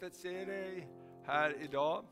härligt att se dig här idag.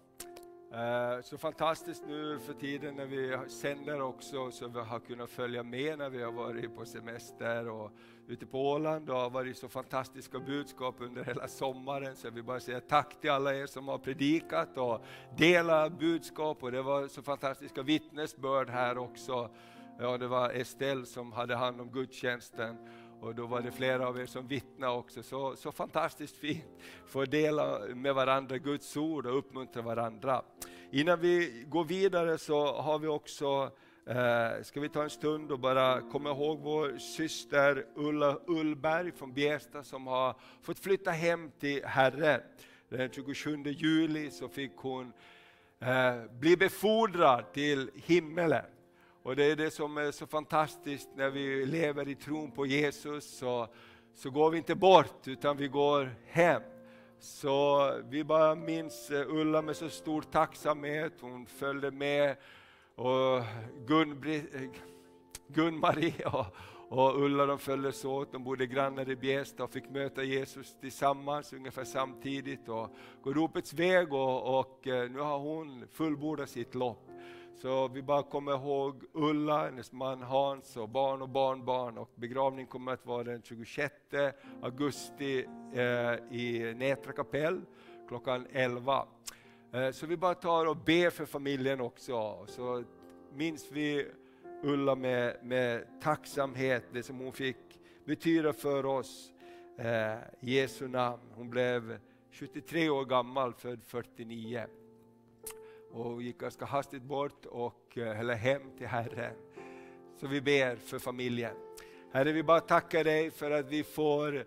Eh, så fantastiskt nu för tiden när vi sänder också så vi har kunnat följa med när vi har varit på semester och ute på Åland. Det har varit så fantastiska budskap under hela sommaren så jag vill bara säga tack till alla er som har predikat och delat budskap och det var så fantastiska vittnesbörd här också. Ja, det var Estelle som hade hand om gudstjänsten och då var det flera av er som vittnade också. Så, så fantastiskt fint få dela med varandra Guds ord och uppmuntra varandra. Innan vi går vidare så har vi också Eh, ska vi ta en stund och bara komma ihåg vår syster Ulla Ullberg från Bjästa som har fått flytta hem till Herren. Den 27 juli så fick hon eh, bli befordrad till himmelen. Och det är det som är så fantastiskt när vi lever i tron på Jesus, så, så går vi inte bort utan vi går hem. Så vi bara minns eh, Ulla med så stor tacksamhet, hon följde med och Gun-Marie eh, och, och Ulla de följdes åt, de bodde grannar i Bjästa och fick möta Jesus tillsammans ungefär samtidigt och gå ropets väg och, och eh, nu har hon fullbordat sitt lopp. Så vi bara kommer ihåg Ulla, hennes man Hans och barn och barnbarn och begravning kommer att vara den 26 augusti eh, i Nätra kapell klockan 11. Eh, så vi bara tar och ber för familjen också. Så minns vi Ulla med, med tacksamhet, det som hon fick betyda för oss. Eh, Jesu namn. Hon blev 23 år gammal, född 49 och gick ganska hastigt bort och eh, eller hem till Herren. Så vi ber för familjen. Herre, vi bara tackar dig för att vi får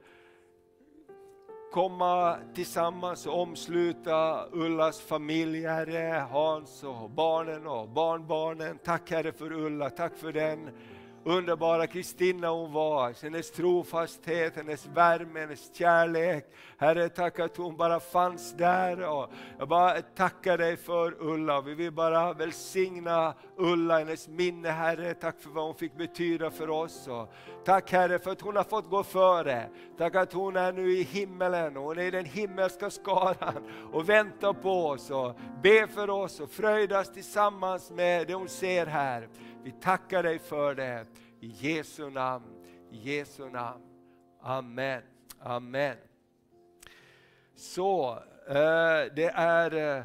komma tillsammans och omsluta Ullas familj, Herre, Hans och barnen och barnbarnen. Tack Herre för Ulla, tack för den underbara Kristina hon var, hennes trofasthet, hennes värme, hennes kärlek. Herre, tack att hon bara fanns där. Och jag bara tackar dig för Ulla. Vi vill bara välsigna Ulla, hennes minne Herre. Tack för vad hon fick betyda för oss. Och tack Herre för att hon har fått gå före. Tack att hon är nu i himmelen och hon är i den himmelska skaran och väntar på oss och ber för oss och fröjdas tillsammans med det hon ser här. Vi tackar dig för det. I Jesu namn, i Jesu namn. Amen. Amen. Så, eh, det är eh,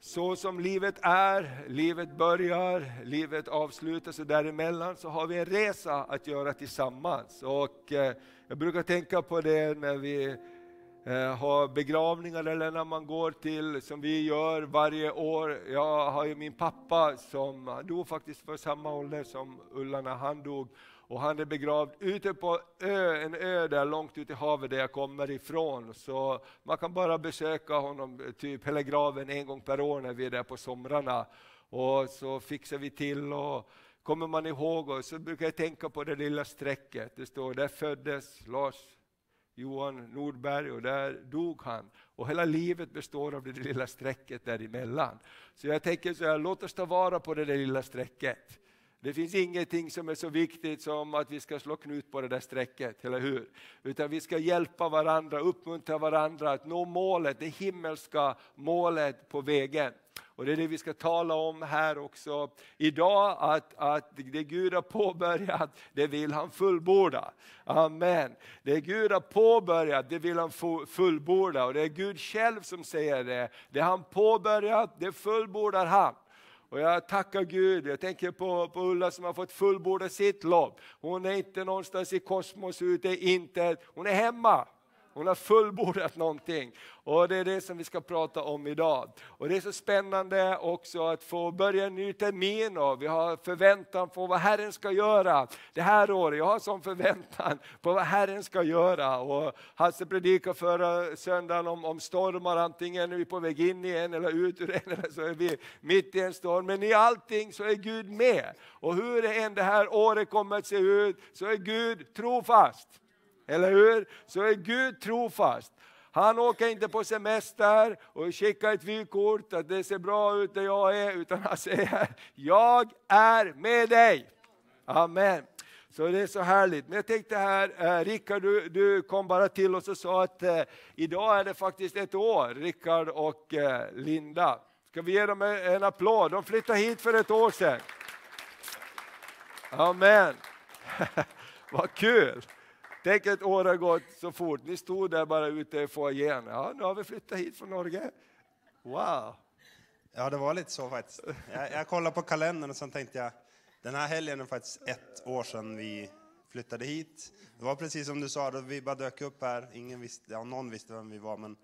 så som livet är, livet börjar, livet avslutas och däremellan så har vi en resa att göra tillsammans. Och eh, jag brukar tänka på det när vi Eh, ha begravningar eller när man går till, som vi gör varje år. Jag har ju min pappa som dog faktiskt för samma ålder som Ulla när han dog. Och han är begravd ute på ö, en ö där långt ute i havet där jag kommer ifrån. Så man kan bara besöka honom, typ hela graven en gång per år när vi är där på somrarna. Och så fixar vi till och kommer man ihåg och så brukar jag tänka på det lilla strecket. Det står där föddes Lars Johan Nordberg och där dog han. Och hela livet består av det lilla strecket däremellan. Så jag tänker så här, låt oss ta vara på det där lilla strecket. Det finns ingenting som är så viktigt som att vi ska slå knut på det där strecket, eller hur? Utan vi ska hjälpa varandra, uppmuntra varandra att nå målet, det himmelska målet på vägen. Och det är det vi ska tala om här också idag, att, att det Gud har påbörjat, det vill han fullborda. Amen. Det Gud har påbörjat, det vill han fullborda. Och det är Gud själv som säger det. Det han påbörjat, det fullbordar han. Och jag tackar Gud, jag tänker på, på Ulla som har fått fullborda sitt lopp. Hon är inte någonstans i kosmos ute i intet, hon är hemma. Hon har fullbordat någonting. Och det är det som vi ska prata om idag. Och det är så spännande också att få börja en ny termin och vi har förväntan på vad Herren ska göra det här året. Jag har sån förväntan på vad Herren ska göra. Och Hasse predikade förra söndagen om, om stormar, antingen är vi på väg in i en eller ut ur en eller så är vi mitt i en storm. Men i allting så är Gud med. Och hur än det här året kommer att se ut så är Gud trofast. Eller hur? Så är Gud trofast. Han åker inte på semester och skickar ett vykort att det ser bra ut där jag är, utan han säger jag är med dig. Amen. Så det är så härligt. Men jag tänkte här, eh, Rickard du, du kom bara till oss och sa att eh, idag är det faktiskt ett år, Rickard och eh, Linda. Ska vi ge dem en, en applåd? De flyttade hit för ett år sedan. Amen. Vad kul! Tänk ett år har gått så fort. Ni stod där bara ute i foajén. Ja, nu har vi flyttat hit från Norge. Wow! Ja, det var lite så faktiskt. Jag, jag kollade på kalendern och sen tänkte jag, den här helgen är faktiskt ett år sedan vi flyttade hit. Det var precis som du sa, då vi bara dök upp här. Ingen visste, ja, någon visste vem vi var, men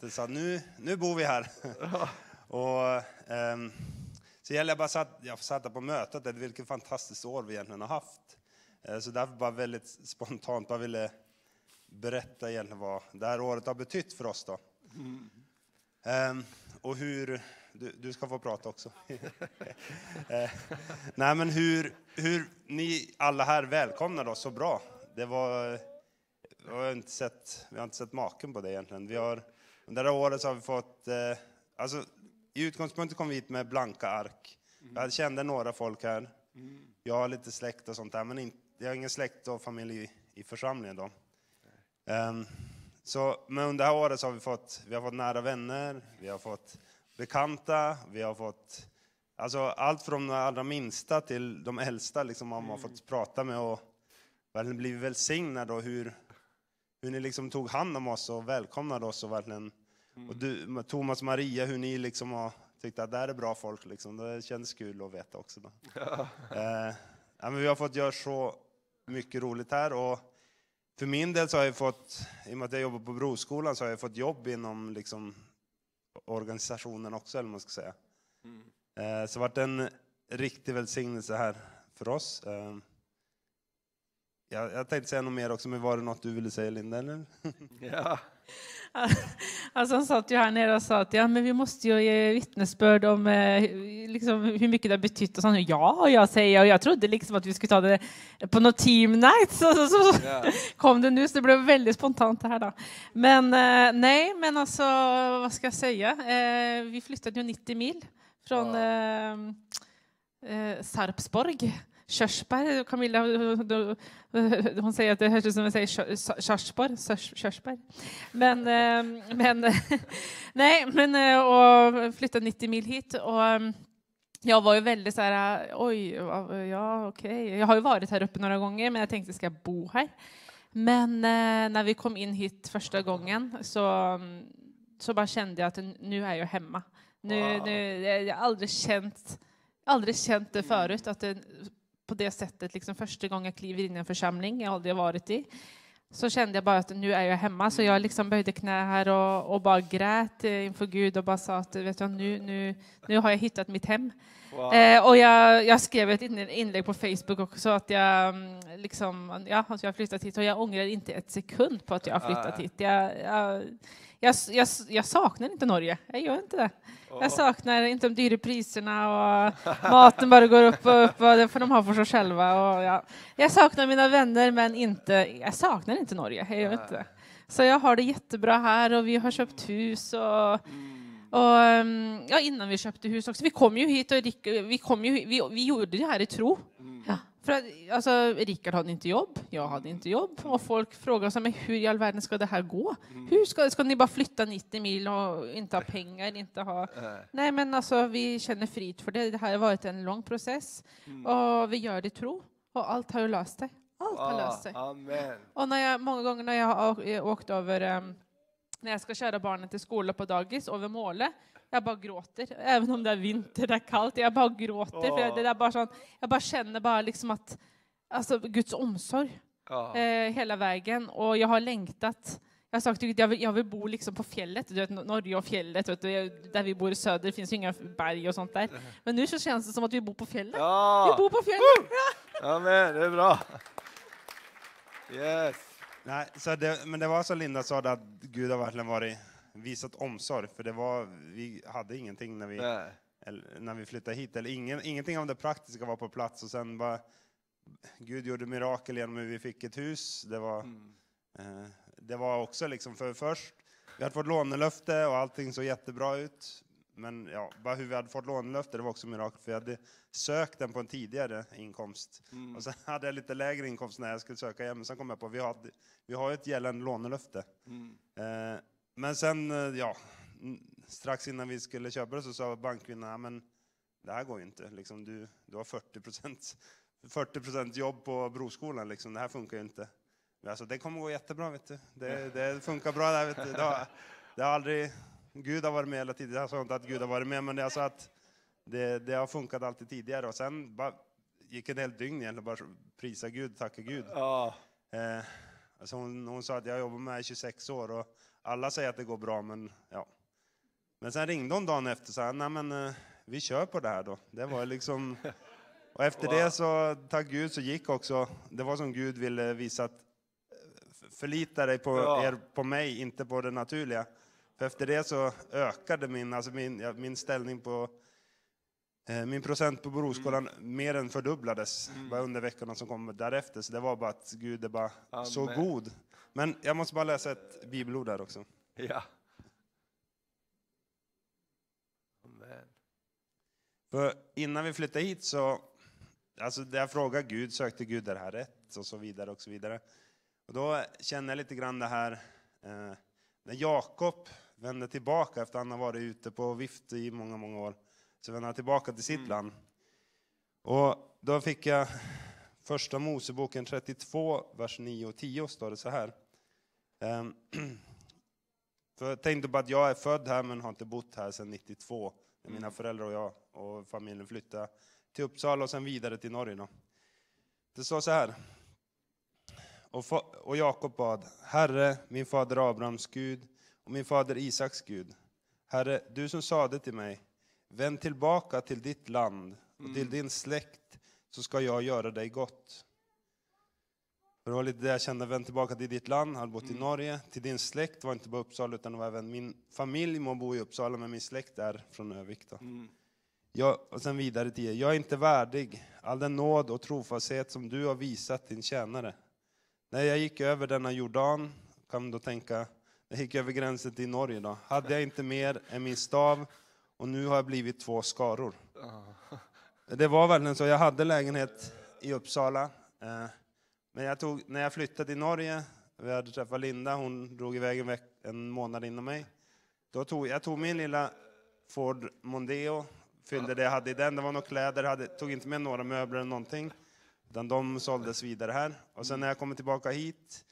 det sa nu, nu bor vi här. och, um, så jag bara satt, jag satt på mötet, vilket fantastiskt år vi egentligen har haft. Eh, så därför bara väldigt spontant bara ville berätta egentligen vad det här året har betytt för oss. Då. Mm. Och hur, du, du, ska få prata också. Eh, nej men hur, hur ni alla här välkomnade oss så bra. Det var, jag har inte sett, vi har inte sett maken på det egentligen. Vi har, under det här året så har vi fått, eh, alltså i utgångspunkten kom vi hit med blanka ark. Jag kände några folk här. Jag har lite släkt och sånt där, men inte, jag har ingen släkt och familj i, i församlingen då. Um, så, men under det här året så har vi fått, vi har fått nära vänner, vi har fått bekanta, vi har fått alltså allt från de allra minsta till de äldsta liksom man har fått prata med och verkligen blivit välsignad och hur, hur ni liksom tog hand om oss och välkomnade oss och verkligen och du, Thomas och Maria, hur ni liksom har tyckt att det här är bra folk. Liksom. Det kändes kul att veta också. Då. Ja. Eh, men vi har fått göra så mycket roligt här. Och för min del så har jag fått, i och med att jag jobbar på Broskolan, så har jag fått jobb inom liksom, organisationen också, eller man ska säga. Mm. Eh, så det har varit en riktig välsignelse här för oss. Eh, jag, jag tänkte säga något mer också, men var det något du ville säga Linda? Eller? Ja. Alltså han satt ju här nere och sa att ja, men vi måste ju ge vittnesbörd om eh, liksom, hur mycket det har betytt. Och så, ja, jag säger och jag trodde liksom att vi skulle ta det på något team night. Så, så, så yeah. kom det nu, så det blev väldigt spontant det här då. Men eh, nej, men alltså vad ska jag säga? Eh, vi flyttade ju 90 mil från wow. eh, Sarpsborg körsbär. Camilla hon säger att det hörs ut som att säger körsbär. körsbär. Men, eh, men, nej, men eh, och flyttade 90 mil hit. Och, jag var ju väldigt så här, oj, ja okej. Okay. Jag har ju varit här uppe några gånger, men jag tänkte, ska jag bo här? Men eh, när vi kom in hit första gången så, mm, så bara kände jag att nu är jag hemma. Nu, wow. nu, jag har aldrig känt, aldrig känt det förut, att det på det sättet, liksom första gången jag kliver in i en församling jag aldrig varit i, så kände jag bara att nu är jag hemma. Så jag liksom böjde knä här och, och bara grät inför Gud och bara sa att vet du, nu, nu, nu har jag hittat mitt hem. Wow. Eh, och jag, jag, skrev ett inlägg på Facebook också att jag, mm, liksom, ja, att jag har flyttat hit och jag ångrar inte ett sekund på att jag har flyttat hit. Jag, jag, jag, jag, jag saknar inte Norge, jag gör inte det. Jag saknar inte de dyra priserna och maten bara går upp och upp, och det får de ha för sig själva. Och ja. Jag saknar mina vänner, men inte, jag saknar inte Norge. Jag gör inte det. Så jag har det jättebra här och vi har köpt hus och och, mm, ja, innan vi köpte hus också. Vi kom ju hit och vi, kom ju, vi, vi gjorde det här i tro. Ja. För att, alltså, Rickard hade inte jobb, jag hade inte jobb och folk frågade sig hur i all världen ska det här gå? Mm. Hur ska, ska ni bara flytta 90 mil och inte ha pengar, inte ha... Nej, men alltså vi känner frid för det. Det här har varit en lång process mm. och vi gör det tro och allt har ju löst sig. Allt har löst sig. Och när jag, många gånger när jag har åkt över um, när jag ska köra barnen till skolan på dagis över målet jag bara gråter, även om det är vinter, det är kallt. Jag bara gråter, oh. för det är bara sån, jag bara känner bara liksom att, alltså Guds omsorg oh. eh, hela vägen. Och jag har längtat. Jag har sagt att jag vill, jag vill bo liksom på fjället, du vet, Norge och fjället, vet du, där vi bor i söder, det finns ju inga berg och sånt där. Men nu så känns det som att vi bor på fjället. Ja. Vi bor på fjället! Ja, men det är bra. Yes. Nej, så det, men det var så Linda sa, att Gud har verkligen varit visat omsorg, för det var, vi hade ingenting när vi, eller, när vi flyttade hit. Eller ingen, ingenting av det praktiska var på plats och sen bara Gud gjorde mirakel genom hur vi fick ett hus. Det var, mm. eh, det var också liksom, för först, vi hade fått lånelöfte och allting såg jättebra ut. men ja, bara hur vi hade fått lånelöfte, det var också mirakel, för jag hade sökt den på en tidigare inkomst. Mm. Och sen hade jag lite lägre inkomst när jag skulle söka igen, men sen kom jag på vi har, vi har ett gällande lånelöfte. Mm. Eh, men sen, eh, ja, strax innan vi skulle köpa det så sa bankkvinnan, "Ja, men det här går ju inte. Liksom, du, du har 40 procent 40 jobb på Broskolan, liksom. det här funkar ju inte. Men Alltså, det kommer gå jättebra, vet du. Det, det funkar bra där, vet du. Det har, det har aldrig, Gud har varit med hela tiden. Jag sa inte att Gud har varit med, men jag sa att det, det har funkat alltid tidigare. Och sen bara, gick en hel dygn egentligen, bara prisa Gud, tacka Gud. Ja, Eh, alltså hon, hon sa att jag har jobbat med det i 26 år och alla säger att det går bra, men ja. Men sen ringde hon dagen efter och sa, nej men eh, vi kör på det här då. Det var liksom... Och efter det så, tack Gud, så gick också, det var som Gud ville visa att eh, förlita dig på, Ja. er, på mig, inte på det naturliga. För efter det så ökade min, alltså min, min ställning på Eh, Min procent på Broskolan mer än fördubblades bara under veckorna som kom därefter. Så det var bara att Gud är bara så Amen. god. Men jag måste bara läsa ett bibelord där också. ja. Amen. För innan vi flyttade hit så, alltså jag frågade Gud, sökte Gud det här rätt? Och så vidare och så vidare. Och då känner jag lite grann det här, eh, när Jakob vände tillbaka efter att han har varit ute på vift i många, många år, så vände han tillbaka till sitt land. Och då fick jag första Moseboken 32, vers 9 och 10 står det så här. Ehm, För jag tänkte på att jag är född här men har inte bott här sedan 92. När mina föräldrar och jag och familjen flyttade till Uppsala och sen vidare till Norge. Då. Det står så här. Och, och Jakob bad, Herre, min fader Abrahams Gud och min fader Isaks Gud. Herre, du som sade till mig, vänd tillbaka till ditt land och till din släkt så ska jag göra dig gott. För det var lite det jag kände, vänd tillbaka till ditt land, hade bott i Norge, till din släkt, var inte bara Uppsala utan det var även min familj må bo i Uppsala, men min släkt är från Övik. Då. Jag, och sen vidare till er, jag är inte värdig all den nåd och trofasthet som du har visat din tjänare. När jag gick över denna Jordan, kan då tänka, jag gick över gränsen till Norge då, hade jag inte mer än min stav och nu har jag blivit två skaror. Det var verkligen så, jag hade lägenhet i Uppsala. Eh, men jag tog, när jag flyttade till Norge, vi hade träffat Linda, hon drog iväg en, veck, en månad innan mig. Då tog, jag tog min lilla Ford Mondeo, fyllde det jag hade i den. Det var några kläder, hade, tog inte med några möbler eller någonting. Utan de såldes vidare här. Och sen när jag kommer tillbaka hit,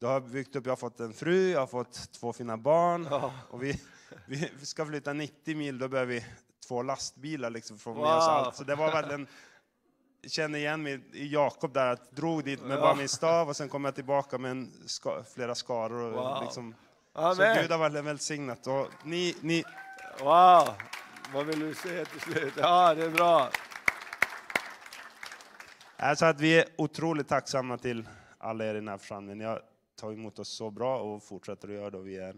då har jag byggt upp, jag har fått en fru, jag har fått två fina barn. Och vi, vi ska flytta 90 mil, då behöver vi två lastbilar liksom för att få med oss Wow. allt. Så det var verkligen, jag känner igen mig i Jakob där, att drog dit med bara min stav och sen kom jag tillbaka med en ska, flera skaror. Och Wow. liksom, så. Gud har verkligen välsignat. Och ni, ni, Wow! Vad vill du säga till slut? Ja, det är bra. Alltså att vi är otroligt tacksamma till alla er i den här församlingen. Ni har tagit emot oss så bra och fortsätter att göra det. Vi är,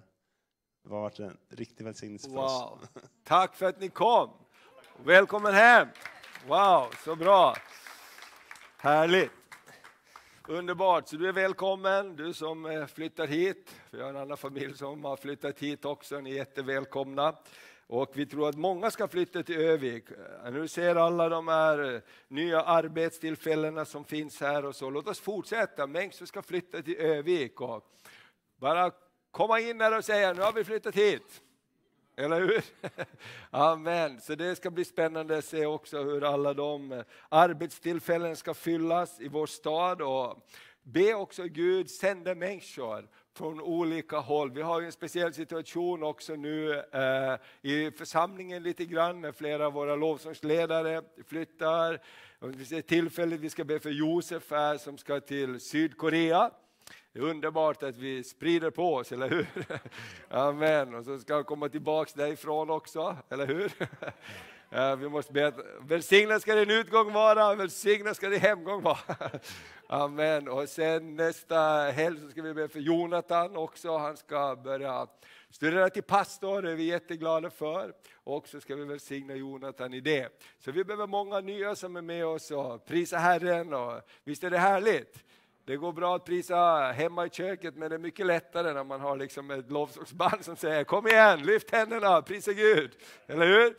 det har varit en riktig välsignelse för oss. Wow. Tack för att ni kom. Välkommen hem. Wow, så bra. Härligt. Underbart, så du är välkommen, du som eh, flyttar hit. Vi har en annan familj som har flyttat hit också, ni är jättevälkomna. Och vi tror att många ska flytta till Övik. Eh, nu ser alla de här eh, nya arbetstillfällena som finns här och så. Låt oss fortsätta, människor ska flytta till Övik. Och bara komma in här och säga, nu har vi flyttat hit. Eller hur? Amen. Så det ska bli spännande att se också hur alla de eh, arbetstillfällen ska fyllas i vår stad. Och be också Gud sända människor från olika håll. Vi har ju en speciell situation också nu eh, i församlingen lite grann när flera av våra lovsångsledare flyttar. Det vi tillfället vi ska be för Josef här som ska till Sydkorea. Det är underbart att vi sprider på oss, eller hur? Amen. Och så ska han komma tillbaks därifrån också, eller hur? Vi måste be att välsignad ska din utgång vara, välsignad ska din hemgång vara. Amen. Och sen nästa helg så ska vi be för Jonathan också. Han ska börja studera till pastor, det är vi jätteglada för. Och så ska vi välsigna Jonathan i det. Så vi behöver många nya som är med oss och prisa Herren. Och visst är det härligt? Det går bra att prisa hemma i köket men det är mycket lättare när man har liksom ett lovsångsband som säger kom igen, lyft händerna, prisa Gud. Eller hur?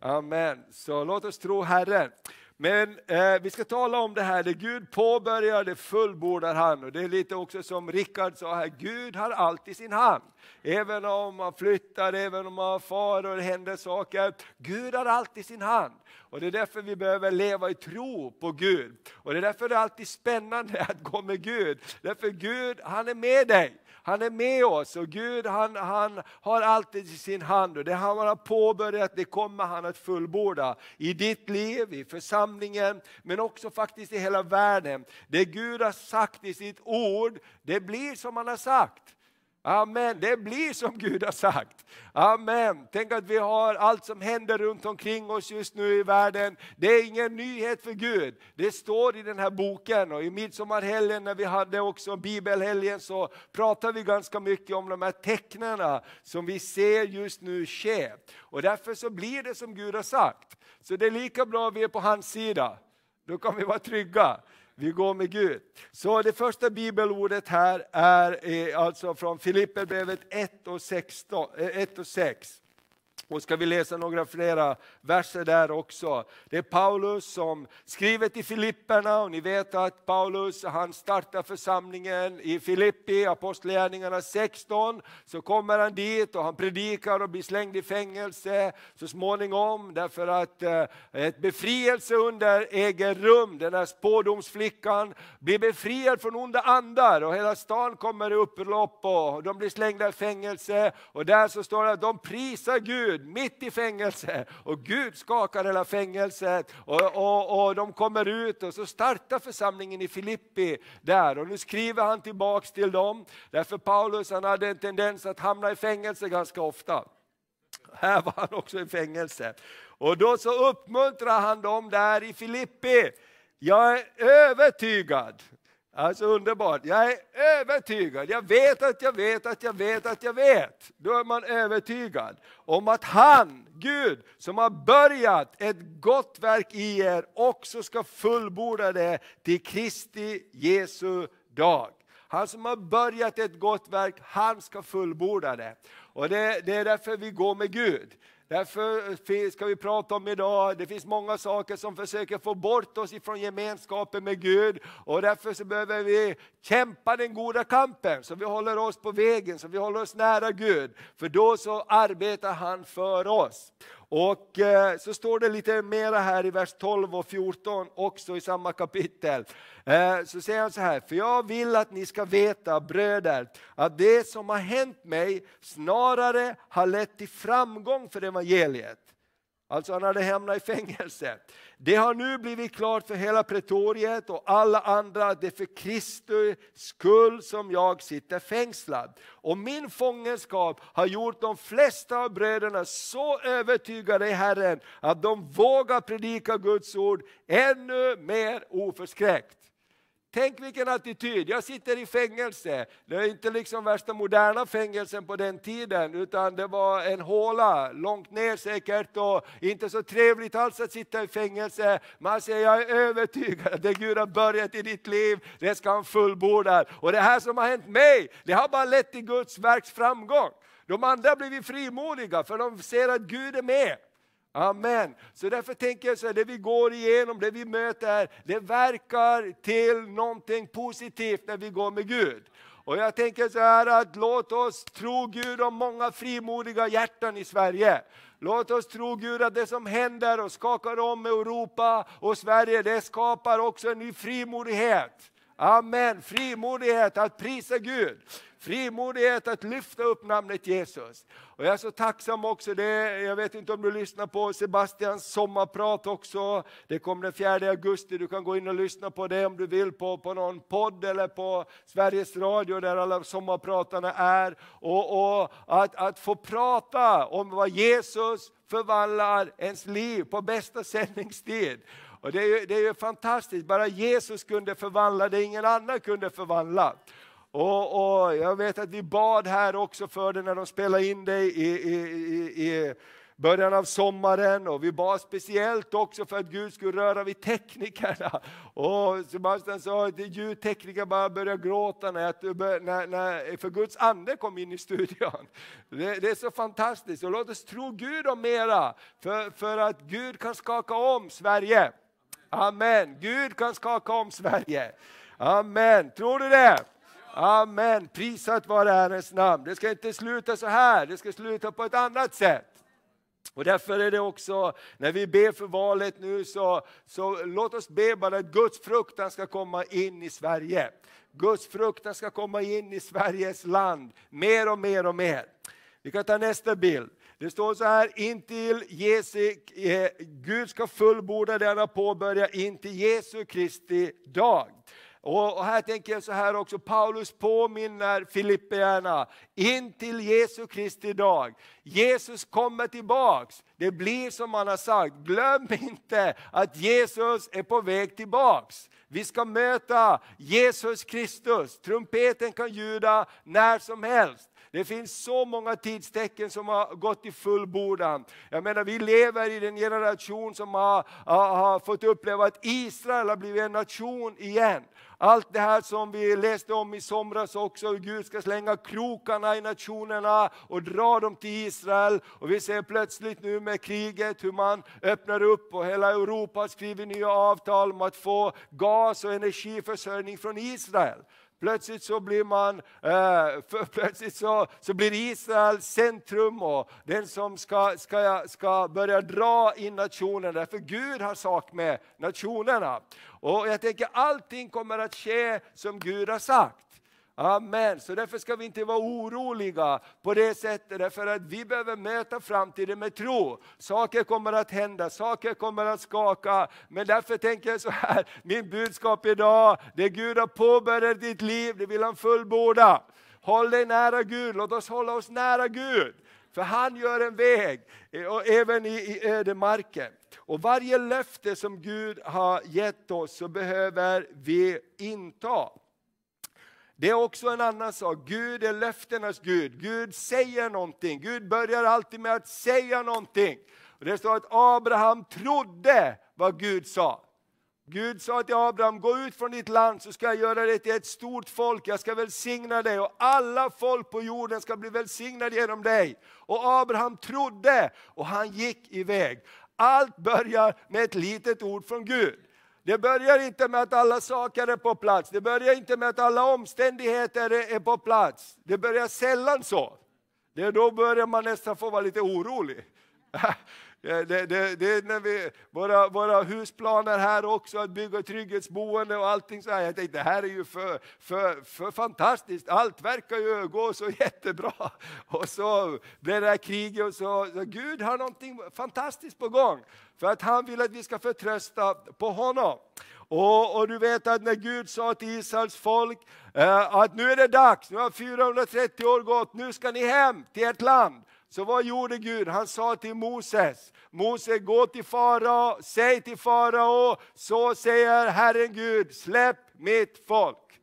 Amen. Så låt oss tro Herren. Men eh, vi ska tala om det här, det Gud påbörjar, det fullbordar han. Och det är lite också som Rickard sa här, Gud har allt i sin hand. Även om man flyttar, även om man far och det händer saker. Gud har allt i sin hand. Och det är därför vi behöver leva i tro på Gud. Och det är därför det är alltid spännande att gå med Gud. Därför Gud, han är med dig. Han är med oss och Gud han, han har allt i sin hand och det han har påbörjat det kommer han att fullborda i ditt liv, i församlingen men också faktiskt i hela världen. Det Gud har sagt i sitt ord, det blir som han har sagt. Amen, det blir som Gud har sagt. Amen. Tänk att vi har allt som händer runt omkring oss just nu i världen. Det är ingen nyhet för Gud. Det står i den här boken och i midsommarhelgen när vi hade också bibelhelgen så pratade vi ganska mycket om de här tecknen som vi ser just nu ske. Och därför så blir det som Gud har sagt. Så det är lika bra att vi är på hans sida. Då kan vi vara trygga. Vi går med Gud. Så det första bibelordet här är eh, alltså från Filipperbrevet 1 och 6. Och ska vi läsa några flera verser där också. Det är Paulus som skriver till Filipperna och ni vet att Paulus han startar församlingen i Filippi, Apostlagärningarna 16. Så kommer han dit och han predikar och blir slängd i fängelse så småningom därför att eh, ett befrielse under äger rum. Den här spådomsflickan blir befriad från onda andar och hela stan kommer i upplopp och de blir slängda i fängelse. Och där så står det att de prisar Gud Gud mitt i fängelse och Gud skakar hela fängelset och, och, och de kommer ut och så startar församlingen i Filippi där och nu skriver han tillbaks till dem. Därför Paulus han hade en tendens att hamna i fängelse ganska ofta. Här var han också i fängelse. Och då så uppmuntrar han dem där i Filippi. Jag är övertygad Alltså underbart. Jag är övertygad, jag vet att jag vet att jag vet att jag vet. Då är man övertygad om att han, Gud, som har börjat ett gott verk i er också ska fullborda det till Kristi Jesu dag. Han som har börjat ett gott verk, han ska fullborda det. Och det, det är därför vi går med Gud. Därför ska vi prata om idag, det finns många saker som försöker få bort oss ifrån gemenskapen med Gud och därför så behöver vi kämpa den goda kampen så vi håller oss på vägen, så vi håller oss nära Gud. För då så arbetar han för oss. Och eh, så står det lite mera här i vers 12 och 14 också i samma kapitel. Eh, så säger han så här, för jag vill att ni ska veta bröder, att det som har hänt mig snarare har lett till framgång för evangeliet. Alltså han hade hamnat i fängelse. Det har nu blivit klart för hela pretoriet och alla andra att det är för Kristi skull som jag sitter fängslad. Och min fångenskap har gjort de flesta av bröderna så övertygade i Herren att de vågar predika Guds ord ännu mer oförskräckt. Tänk vilken attityd, jag sitter i fängelse. Det är inte liksom värsta moderna fängelsen på den tiden, utan det var en håla långt ner säkert och inte så trevligt alls att sitta i fängelse. Man säger, jag är övertygad att det Gud har börjat i ditt liv, det ska han fullborda. Och det här som har hänt mig, det har bara lett till Guds verks framgång. De andra har blivit frimodiga för de ser att Gud är med. Amen. Så därför tänker jag så här, det vi går igenom, det vi möter här, det verkar till någonting positivt när vi går med Gud. Och jag tänker så här att låt oss tro Gud om många frimodiga hjärtan i Sverige. Låt oss tro Gud att det som händer och skakar om Europa och Sverige, det skapar också en ny frimodighet. Amen, frimodighet att prisa Gud. Frimodighet att lyfta upp namnet Jesus. Och jag är så tacksam också, det, jag vet inte om du lyssnar på Sebastians sommarprat också. Det kommer den 4 augusti, du kan gå in och lyssna på det om du vill på, på någon podd eller på Sveriges Radio där alla sommarpratarna är. Och, och att, att få prata om vad Jesus förvandlar ens liv på bästa sändningstid. Och det, är, det är ju fantastiskt, bara Jesus kunde förvandla det ingen annan kunde förvandla. Och, och, Jag vet att vi bad här också för det när de spelade in dig i, i, i, början av sommaren och vi bad speciellt också för att Gud skulle röra vid teknikerna. Och Sebastian sa att ljudtekniker bara började gråta när, när, när, för Guds ande kom in i studion. Det, det, är så fantastiskt och låt oss tro Gud om mera för, för att Gud kan skaka om Sverige. Amen, Gud kan skaka om Sverige. Amen, tror du det? Amen, prisat vare Herrens namn. Det ska inte sluta så här, det ska sluta på ett annat sätt. Och därför är det också, när vi ber för valet nu, så, så låt oss be bara att Guds fruktan ska komma in i Sverige. Guds fruktan ska komma in i Sveriges land, mer och mer och mer. Vi kan ta nästa bild. Det står så här, intill Jesu, eh, Gud ska fullborda det han har påbörjat intill Jesu Kristi dag. Och här tänker jag så här också, Paulus påminner Filipperna in till Jesu Kristi dag. Jesus kommer tillbaks, det blir som han har sagt. Glöm inte att Jesus är på väg tillbaks. Vi ska möta Jesus Kristus, trumpeten kan ljuda när som helst. Det finns så många tidstecken som har gått i fullbordan. Jag menar, vi lever i den generation som har, har, har fått uppleva att Israel har blivit en nation igen. Allt det här som vi läste om i somras också, hur Gud ska slänga krokarna i nationerna och dra dem till Israel. Och vi ser plötsligt nu med kriget hur man öppnar upp och hela Europa skriver nya avtal om att få gas och energiförsörjning från Israel. Plötsligt så blir man, eh, plötsligt så, så blir Israel centrum och den som ska, ska, ska börja dra in nationerna, för Gud har sak med nationerna. Och jag tänker allting kommer att ske som Gud har sagt. Amen. Så därför ska vi inte vara oroliga på det sättet, därför att vi behöver möta framtiden med tro. Saker kommer att hända, saker kommer att skaka. Men därför tänker jag så här, min budskap idag, det Gud har påbörjat ditt liv, det vill han fullborda. Håll dig nära Gud, låt oss hålla oss nära Gud. För han gör en väg, eh, och även i, i ödemarken. Och varje löfte som Gud har gett oss så behöver vi inta. Det är också en annan sak. Gud är löftenas Gud. Gud säger någonting. Gud börjar alltid med att säga någonting. Och det står att Abraham trodde vad Gud sa. Gud sa till Abraham, gå ut från ditt land så ska jag göra dig till ett stort folk, jag ska välsigna dig och alla folk på jorden ska bli välsignade genom dig. Och Abraham trodde och han gick iväg. Allt börjar med ett litet ord från Gud. Det börjar inte med att alla saker är på plats, det börjar inte med att alla omständigheter är på plats. Det börjar sällan så. Det då börjar man nästan få vara lite orolig. Eh, det, det, det, är när vi, våra, våra husplaner här också, att bygga trygghetsboende och allting så här. Jag tänkte, det här är ju för, för, för fantastiskt, allt verkar ju gå så jättebra. Och så blev det här kriget och så, så Gud har någonting fantastiskt på gång. För att han vill att vi ska förtrösta på honom. Och, och, du vet att när Gud sa till Israels folk eh, att nu är det dags, nu har 430 år gått, nu ska ni hem till ert land. Så vad gjorde Gud? Han sa till Moses, Mose gå till farao, säg till farao, så säger Herren Gud, släpp mitt folk.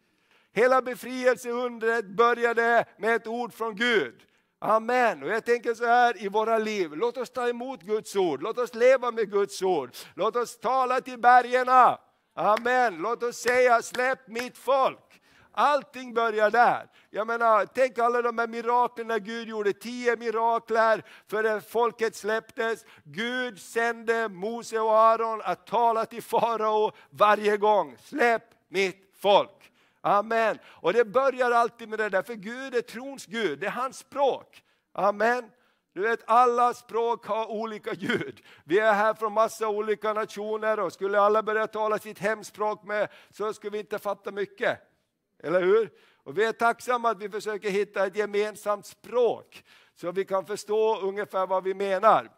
Hela befrielseundret började med ett ord från Gud. Amen. Och jag tänker så här i våra liv, låt oss ta emot Guds ord, låt oss leva med Guds ord. Låt oss tala till bergen. Amen. Låt oss säga släpp mitt folk. Allting börjar där. Jag menar, tänk alla de här miraklerna Gud gjorde tio mirakler för folket släpptes. Gud sände Mose och Aron att tala till farao varje gång. Släpp mitt folk. Amen. Och det börjar alltid med det där, för Gud är trons Gud, det är hans språk. Amen. Du vet, alla språk har olika ljud. Vi är här från massa olika nationer och skulle alla börja tala sitt hemspråk med så skulle vi inte fatta mycket. Eller hur? Och vi är tacksamma att vi försöker hitta ett gemensamt språk så vi kan förstå ungefär vad vi menar.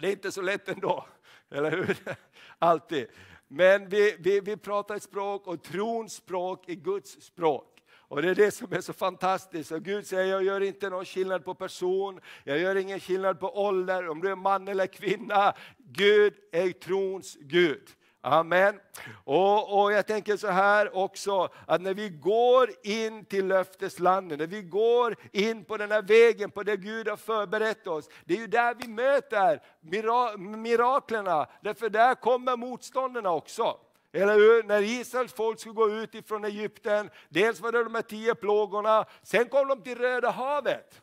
Det är inte så lätt ändå, eller hur? Alltid. Men vi, vi, vi pratar ett språk och trons språk är Guds språk. Och det är det som är så fantastiskt. Och Gud säger, jag gör inte någon skillnad på person, jag gör ingen skillnad på ålder, om du är man eller kvinna. Gud är trons Gud. Amen. Och, och jag tänker så här också, att när vi går in till löfteslandet, när vi går in på den här vägen, på det Gud har förberett oss, det är ju där vi möter mira miraklerna, därför där kommer motståndarna också. Eller hur? När Israels folk skulle gå ut ifrån Egypten, dels var det de här tio plågorna, sen kom de till Röda havet.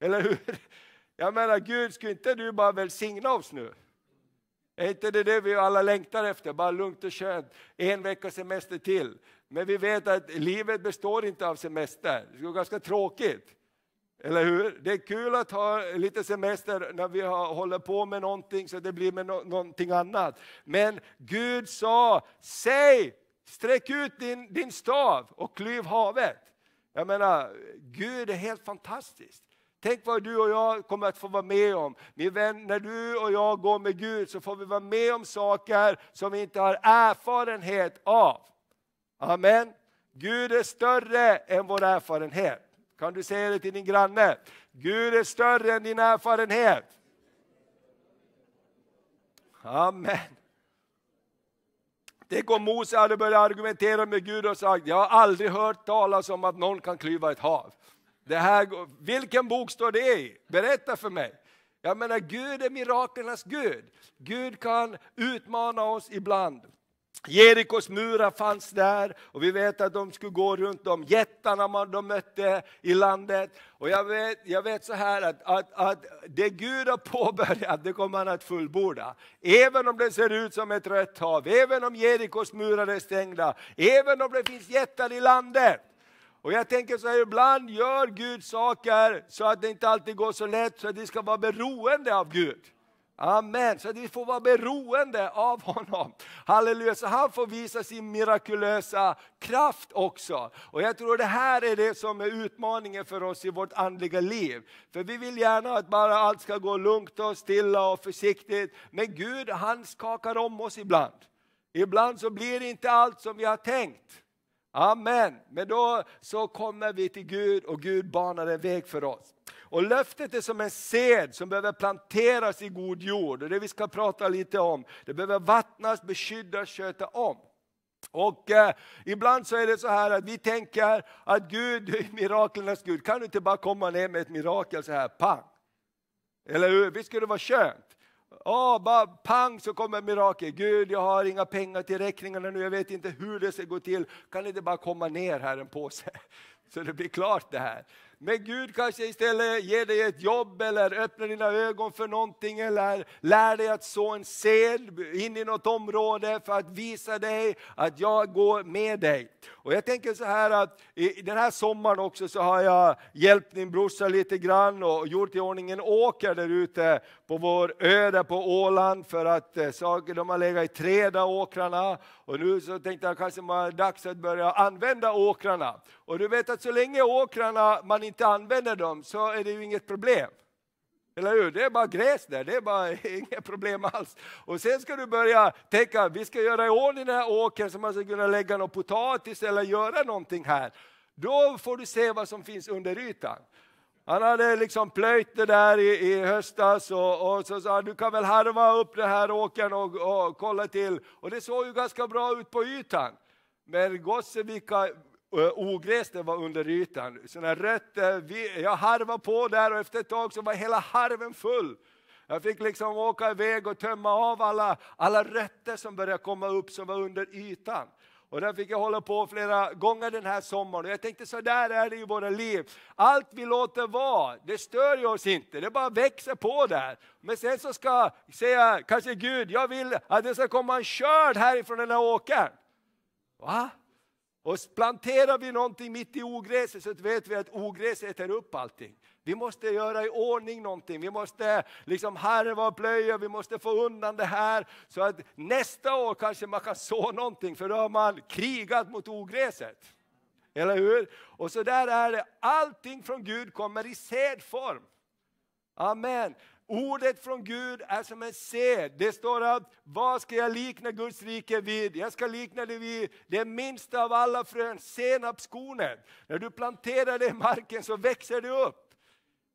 Eller hur? Jag menar, Gud, skulle inte du bara välsigna oss nu? Är inte det det vi alla längtar efter? Bara lugnt och skönt, en veckas semester till. Men vi vet att livet består inte av semester, det är ganska tråkigt. Eller hur? Det är kul att ha lite semester när vi har, håller på med någonting så det blir med no någonting annat. Men Gud sa, säg, sträck ut din, din stav och klyv havet. Jag menar, Gud är helt fantastisk. Tänk vad du och jag kommer att få vara med om. Min vän, när du och jag går med Gud så får vi vara med om saker som vi inte har erfarenhet av. Amen. Gud är större än vår erfarenhet. Kan du säga det till din granne? Gud är större än din erfarenhet. Amen. Tänk om Mose hade börjat argumentera med Gud och sagt, jag har aldrig hört talas om att någon kan klyva ett hav. Det här, vilken bok står det i? Berätta för mig. Jag menar, Gud är miraklernas Gud. Gud kan utmana oss ibland. Jerikos murar fanns där och vi vet att de skulle gå runt de jättarna man de mötte i landet. Och jag vet, jag vet så här att, att, att det Gud har påbörjat, det kommer han att fullborda. Även om det ser ut som ett rött hav, även om Jerikos murar är stängda, även om det finns jättar i landet. Och jag tänker så här, ibland gör Gud saker så att det inte alltid går så lätt, så att vi ska vara beroende av Gud. Amen, så att vi får vara beroende av honom. Halleluja, så han får visa sin mirakulösa kraft också. Och jag tror det här är det som är utmaningen för oss i vårt andliga liv. För vi vill gärna att bara allt ska gå lugnt och stilla och försiktigt. Men Gud han skakar om oss ibland. Ibland så blir det inte allt som vi har tänkt. Amen. Men då så kommer vi till Gud och Gud banar en väg för oss. Och löftet är som en sed som behöver planteras i god jord. Och det vi ska prata lite om. Det behöver vattnas, beskyddas, sköta om. Och eh, ibland så är det så här att vi tänker att Gud är miraklernas Gud. Kan du inte bara komma ner med ett mirakel så här, pang? Eller hur? Visst skulle det vara skönt? Oh, bara pang så kommer mirakel. Gud, jag har inga pengar till räkningarna nu, jag vet inte hur det ska gå till. Kan det inte bara komma ner här en påse? Så det blir klart det här. Men Gud kanske istället ger dig ett jobb eller öppnar dina ögon för någonting eller lär dig att så en sed in i något område för att visa dig att jag går med dig. Och jag tänker så här att i den här sommaren också så har jag hjälpt min brorsa lite grann och gjort i ordning en åker där ute på vår ö där på Åland för att eh, saker, de har legat i träda åkrarna och nu så tänkte jag kanske det är dags att börja använda åkrarna. Och du vet att så länge åkrarna man inte använder dem så är det ju inget problem. Eller hur? Det är bara gräs där, det är bara inget problem alls. Och sen ska du börja tänka, vi ska göra i ordning den här åkern så man ska kunna lägga någon potatis eller göra någonting här. Då får du se vad som finns under ytan. Han hade liksom plöjt det där i, i höstas och, och så sa du kan väl harva upp den här åkern och, och kolla till. Och det såg ju ganska bra ut på ytan. Men gosse vilka ogräs det var under ytan. Såna rötter, jag harvade på där och efter ett tag så var hela harven full. Jag fick liksom åka iväg och tömma av alla, alla rötter som började komma upp som var under ytan. Och där fick jag hålla på flera gånger den här sommaren. Och jag tänkte så där är det i våra liv. Allt vi låter vara, det stör ju oss inte, det bara växer på där. Men sen så ska säga, kanske Gud, jag vill att det ska komma en skörd härifrån den här åkern. Va? Och planterar vi någonting mitt i ogräset så vet vi att ogräset äter upp allting. Vi måste göra i ordning någonting, vi måste liksom harva och plöja, vi måste få undan det här så att nästa år kanske man kan så någonting för då har man krigat mot ogräset. Eller hur? Och så där är det, allting från Gud kommer i sedform. Amen. Ordet från Gud är som en sed. Det står att vad ska jag likna Guds rike vid? Jag ska likna det vid det minsta av alla frön, senapskornet. När du planterar det i marken så växer det upp.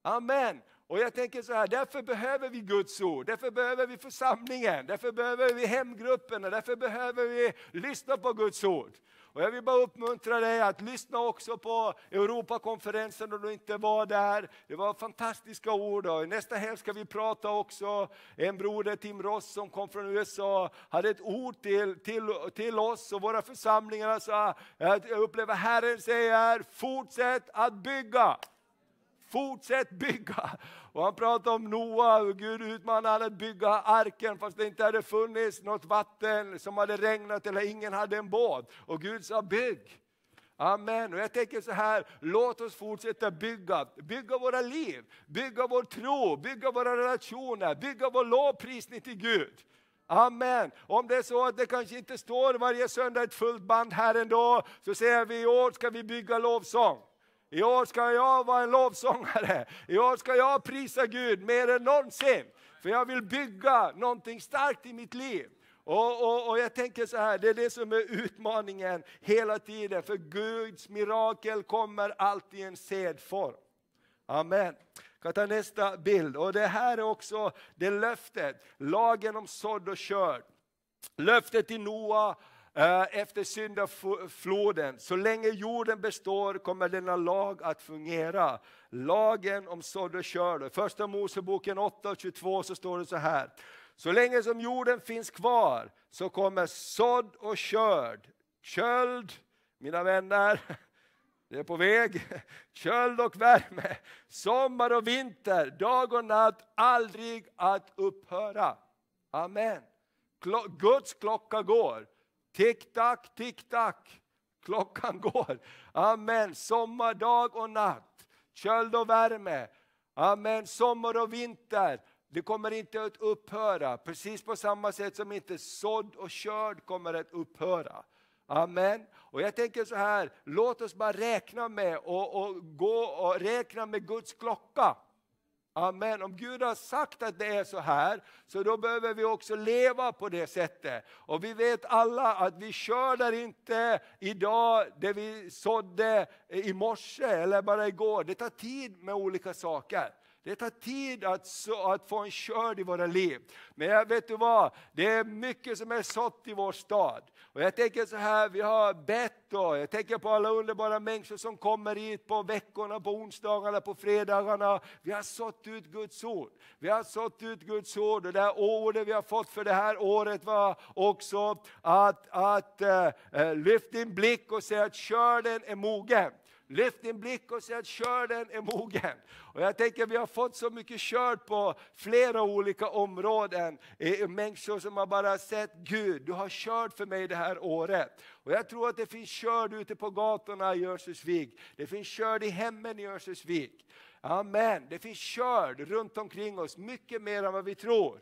Amen. Och jag tänker så här, därför behöver vi Guds ord, därför behöver vi församlingen, därför behöver vi hemgrupperna, därför behöver vi lyssna på Guds ord. Och jag vill bara uppmuntra dig att lyssna också på Europakonferensen om du inte var där. Det var fantastiska ord. Och nästa helg ska vi prata också. En broder, Tim Ross, som kom från USA, hade ett ord till, till, till oss och våra församlingar. sa jag upplever Herren säger, fortsätt att bygga. Fortsätt bygga! Och han pratade om Noa, hur Gud utmanade att bygga arken fast det inte hade funnits något vatten som hade regnat eller ingen hade en båt. Och Gud sa bygg! Amen. Och jag tänker så här, låt oss fortsätta bygga. Bygga våra liv, bygga vår tro, bygga våra relationer, bygga vår lovprisning till Gud. Amen. Om det är så att det kanske inte står varje söndag ett fullt band här ändå, så säger vi i år ska vi bygga lovsång. I år ska jag vara en lovsångare. I år ska jag prisa Gud mer än någonsin. För jag vill bygga någonting starkt i mitt liv. Och, och, och, jag tänker så här, det är det som är utmaningen hela tiden. För Guds mirakel kommer alltid i en sedform. Amen. Jag kan ta nästa bild. Och det här är också det löftet, lagen om sådd och körd. Löftet till Noa Eh, efter syndafloden. Så länge jorden består kommer denna lag att fungera. Lagen om sådd och körd. I första Moseboken 8.22 så står det så här. Så länge som jorden finns kvar så kommer sådd och körd, köld, mina vänner, det är på väg, köld och värme, sommar och vinter, dag och natt aldrig att upphöra. Amen. Guds klocka går. Tick-tack, tick-tack. Klockan går. Amen. Sommar, dag och natt. Köld och värme. Amen. Sommar och vinter. Det kommer inte att upphöra. Precis på samma sätt som inte sådd och körd kommer att upphöra. Amen. Och jag tänker så här, låt oss bara räkna med och, och gå och räkna med Guds klocka. Amen. Om Gud har sagt att det är så här, så då behöver vi också leva på det sättet. Och vi vet alla att vi skördar inte idag det vi sådde i morse eller bara igår. Det tar tid med olika saker. Det tar tid att, så, att få en skörd i våra liv. Men jag vet du vad, det är mycket som är sått i vår stad. Och jag tänker så här, vi har bett och jag tänker på alla underbara människor som kommer hit på veckorna, på onsdagarna, på fredagarna. Vi har sått ut Guds ord. Vi har sått ut Guds ord och det här ordet vi har fått för det här året var också att, att äh, lyft din blick och säga att körden är mogen. Lyft din blick och säg att körden är mogen. Och jag tänker vi har fått så mycket körd på flera olika områden. Eh, eh, människor som har bara sett Gud, du har körd för mig det här året. Och jag tror att det finns körd ute på gatorna i Örnsköldsvik. Det finns körd i hemmen i Örnsköldsvik. Amen. Det finns körd runt omkring oss, mycket mer än vad vi tror.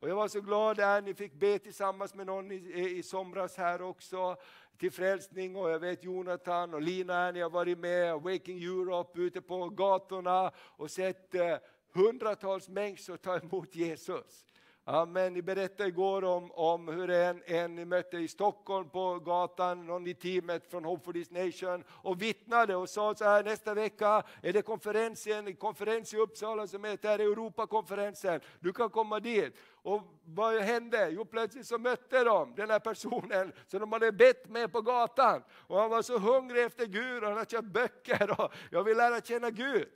Och jag var så glad där ni fick be tillsammans med någon i, i somras här också till frälsning och jag vet Jonathan och Lina, ni har varit med, Waking Europe ute på gatorna och sett eh, hundratals människor ta emot Jesus. Amen. Ni berättade igår om, om hur en, en ni mötte i Stockholm på gatan, någon i teamet från Hope for this nation och vittnade och sa så här nästa vecka är det konferensen, en konferens i Uppsala som heter Europakonferensen. Du kan komma dit. Och vad hände? Jo, plötsligt så mötte de den här personen som de hade bett med på gatan. Och han var så hungrig efter Gud och han hade köpt böcker och jag vill lära känna Gud.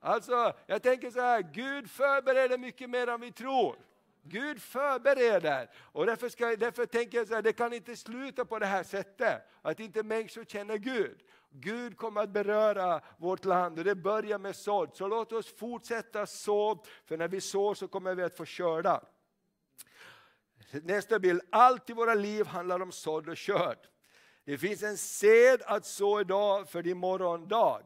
Alltså, jag tänker så här, Gud förbereder mycket mer än vi tror. Gud förbereder. Och därför, ska, därför tänker jag så här, det kan inte sluta på det här sättet. Att inte människor känner Gud. Gud kommer att beröra vårt land och det börjar med sådd. Så låt oss fortsätta så, för när vi sår så kommer vi att få skörda. Nästa bild, allt i våra liv handlar om sådd och körd. Det finns en sed att så idag för din morgondag.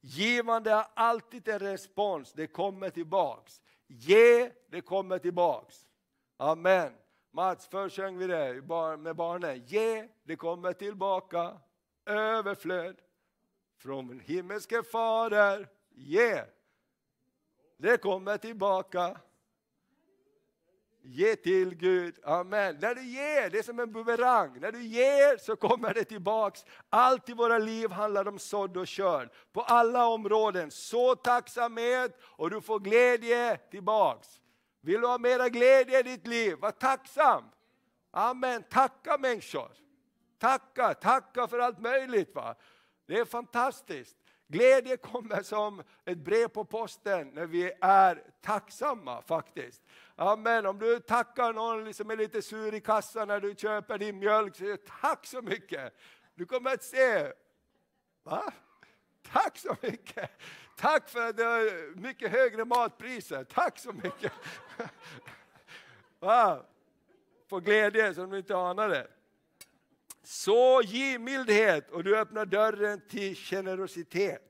Givande har alltid en respons, det kommer tillbaks. Ge, det kommer tillbaks. Amen. Mats, förr sjöng vi det med barnen. Ge, det kommer tillbaka. Överflöd från min himmelske fader. Ge, det kommer tillbaka. Ge till Gud. Amen. När du ger, det är som en bumerang. När du ger så kommer det tillbaks. Allt i våra liv handlar om sådd och körd. På alla områden. Så tacksamhet och du får glädje tillbaks. Vill du ha mera glädje i ditt liv? Var tacksam. Amen. Tacka människor. Tacka, tacka för allt möjligt. Va? Det är fantastiskt. Glädje kommer som ett brev på posten när vi är tacksamma faktiskt. Amen. Om du tackar någon som är lite sur i kassan när du köper din mjölk, så tack så mycket. Du kommer att se, va? Tack så mycket! Tack för att du har mycket högre matpriser. Tack så mycket! Va? Få glädje som du inte anade. Så givmildhet och du öppnar dörren till generositet.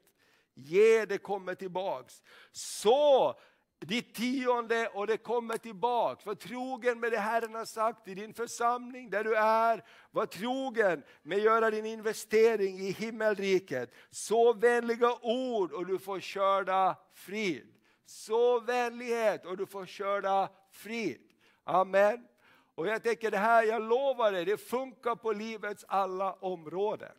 Ge, det kommer tillbaks. Så ditt tionde och det kommer tillbaks. Var trogen med det Herren har sagt i din församling där du är. Var trogen med att göra din investering i himmelriket. Så vänliga ord och du får körda frid. Så vänlighet och du får körda frid. Amen. Och jag tänker det här, jag lovar dig, det funkar på livets alla områden.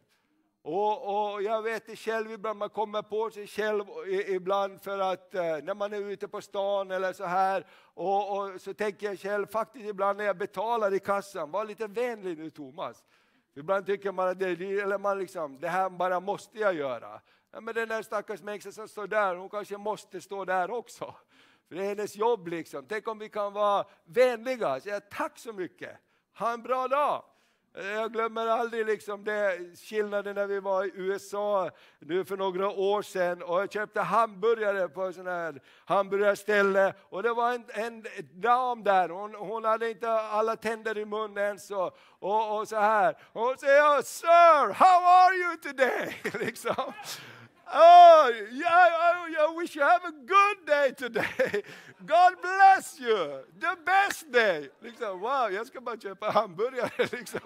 Och, och, jag vet det själv ibland, man kommer på sig själv ibland för att eh, när man är ute på stan eller så här. Och, och, så tänker jag själv faktiskt ibland när jag betalar i kassan, var lite vänlig nu Thomas. Ibland tycker man att det, eller man liksom, det här bara måste jag göra. Ja, men den där stackars människan som står där, hon kanske måste stå där också. För det är hennes jobb liksom. Tänk om vi kan vara vänliga, säga tack så mycket, ha en bra dag. Jag glömmer aldrig liksom det, skillnaden när vi var i USA nu för några år sedan och jag köpte hamburgare på en sån här hamburgarställe och det var en, en dam där, hon, hon hade inte alla tänder i munnen så, och, och så här. Och hon säger ”Sir, how are you today?” liksom. Oh, yeah, I wish you have a good day today. God bless you. The best day. Liksom, wow, jag ska bara köpa hamburgare. Liksom.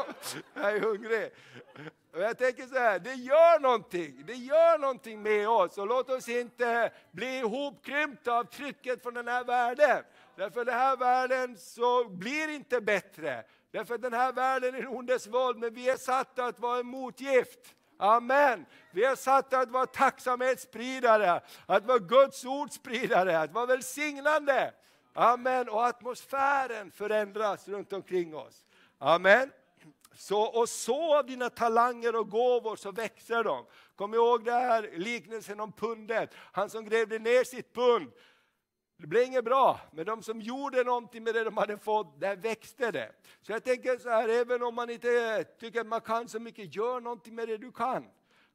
Jag är hungrig. Och jag tänker så här, det gör någonting. Det gör någonting med oss. Och låt oss inte bli ihopkrympta av trycket från den här världen. Därför den här världen så blir inte bättre. Därför den här världen är en ondes våld, men vi är satta att vara en motgift. Amen. Vi är satta att vara tacksamhetsspridare, att vara Guds ordspridare, att vara välsignande. Amen. Och atmosfären förändras runt omkring oss. Amen. Så, och så av dina talanger och gåvor så växer de. Kom ihåg det här liknelsen om pundet. Han som grävde ner sitt pund. Det blev inget bra, men de som gjorde någonting med det de hade fått, där växte det. Så jag tänker så här, även om man inte tycker att man kan så mycket, gör någonting med det du kan.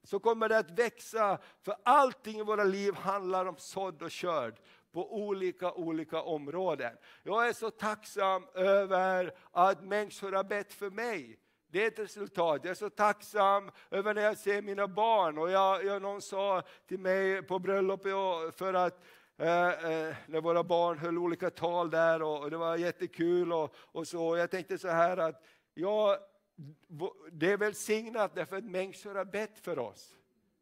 Så kommer det att växa, för allting i våra liv handlar om sådd och körd på olika, olika områden. Jag är så tacksam över att människor har bett för mig. Det är ett resultat. Jag är så tacksam över när jag ser mina barn. Och jag, jag, någon sa till mig på bröllopet för att Eh, eh, när våra barn höll olika tal där och, det var jättekul. Och, och så. Jag tänkte så här att ja, det är välsignat därför att människor har bett för oss.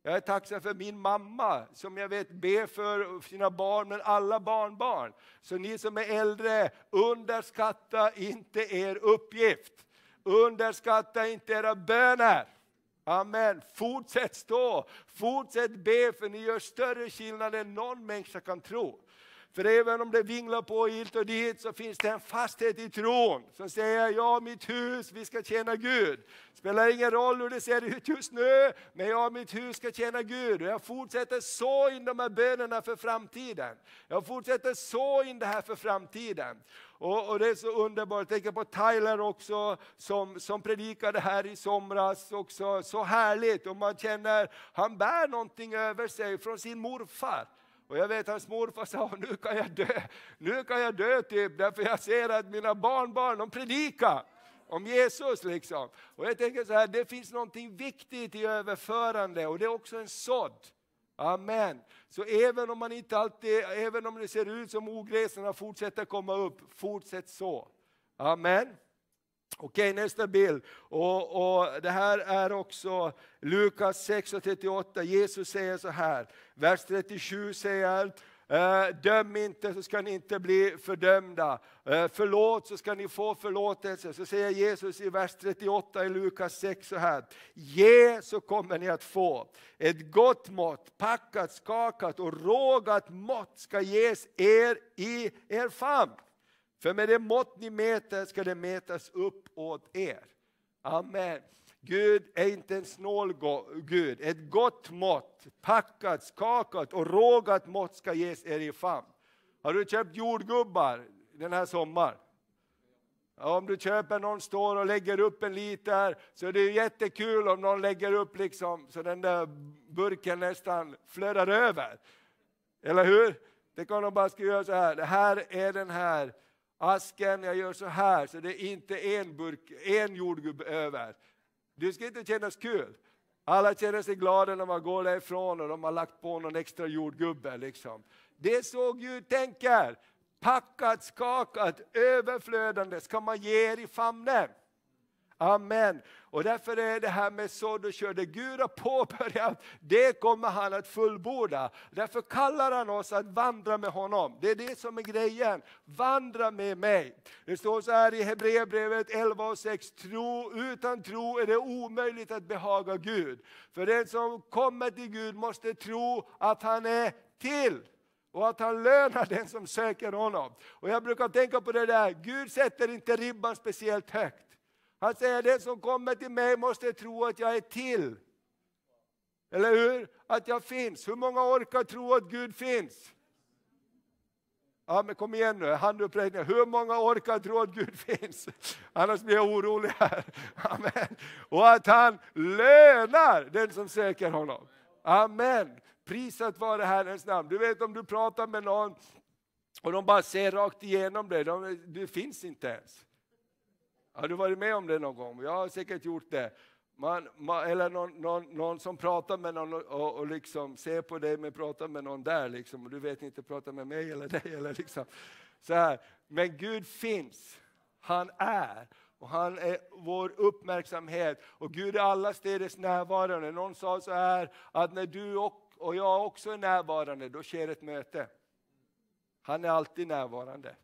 Jag är tacksam för min mamma som jag vet ber för sina barn, men alla barnbarn. Så ni som är äldre, underskatta inte er uppgift. Underskatta inte era böner. Amen. Fortsätt stå, fortsätt be för ni gör större skillnad än någon människa kan tro. För även om det vinglar på hit och dit så finns det en fasthet i tron som säger ja, mitt hus, vi ska tjäna Gud. Spelar ingen roll hur det ser ut just nu, men jag mitt hus ska tjäna Gud. Och jag fortsätter så in de här bönerna för framtiden. Jag fortsätter så in det här för framtiden. Och, och, det är så underbart, jag tänker på Tyler också som, som predikade här i somras, också så härligt. Och man känner, han bär någonting över sig från sin morfar. Och jag vet hans morfar sa, nu kan jag dö, nu kan jag dö typ, därför jag ser att mina barnbarn, de predikar om Jesus. Liksom. Och jag tänker så här, det finns någonting viktigt i överförande och det är också en sådd. Amen. Så även om man inte alltid, även om det ser ut som ogräsarna fortsätter komma upp, fortsätt så. Amen. Okej, nästa bild. Och, och, det här är också Lukas 6 och 38. Jesus säger så här, vers 37 säger Eh, döm inte så ska ni inte bli fördömda. Eh, förlåt så ska ni få förlåtelse. Så säger Jesus i vers 38 i Lukas 6 så här. Ge så kommer ni att få. Ett gott mått, packat, skakat och rågat mått ska ges er i er famn. För med det mått ni mäter ska det mätas upp åt er. Amen. Gud är inte en snål Gud. Ett gott mått, packat, skakat och rågat mått ska ges er i famn. Har du köpt jordgubbar den här sommaren? Om du köper någon står och lägger upp en liter så är det jättekul om någon lägger upp liksom så den där burken nästan flödar över. Eller hur? Det kan de bara ska göra så här. Det här är den här asken, jag gör så här så det är inte en burk, en jordgubbe över. Det ska inte kännas kul. Alla känner sig glada när man går därifrån och de har lagt på någon extra jordgubbe. Liksom. Det är så Gud tänker. Packat, skakat, överflödande ska man ge er i famnen. Amen. Och därför är det här med sådd och körde det Gud har påbörjat, det kommer han att fullborda. Därför kallar han oss att vandra med honom. Det är det som är grejen. Vandra med mig. Det står så här i Hebreerbrevet 11 och 6, tro, utan tro är det omöjligt att behaga Gud. För den som kommer till Gud måste tro att han är till och att han lönar den som söker honom. Och jag brukar tänka på det där, Gud sätter inte ribban speciellt högt. Han säger den som kommer till mig måste tro att jag är till. Eller hur? Att jag finns. Hur många orkar tro att Gud finns? Ja, men kom igen nu, handuppräckning. Hur många orkar tro att Gud finns? Annars blir jag orolig här. Amen. Och att han lönar den som söker honom. Amen. Prisat vare Herrens namn. Du vet om du pratar med någon och de bara ser rakt igenom dig, de, du finns inte ens. Har du varit med om det någon gång? Jag har säkert gjort det. Man, man, eller någon, någon, någon, som pratar med någon och, och liksom ser på dig men pratar med någon där. Liksom, och du vet inte prata med mig eller dig. Eller liksom. så här. Men Gud finns, han är. Och han är vår uppmärksamhet. Och Gud är allastädes närvarande. Någon sa så här att när du och, och jag också är närvarande, då sker ett möte. Han är alltid närvarande.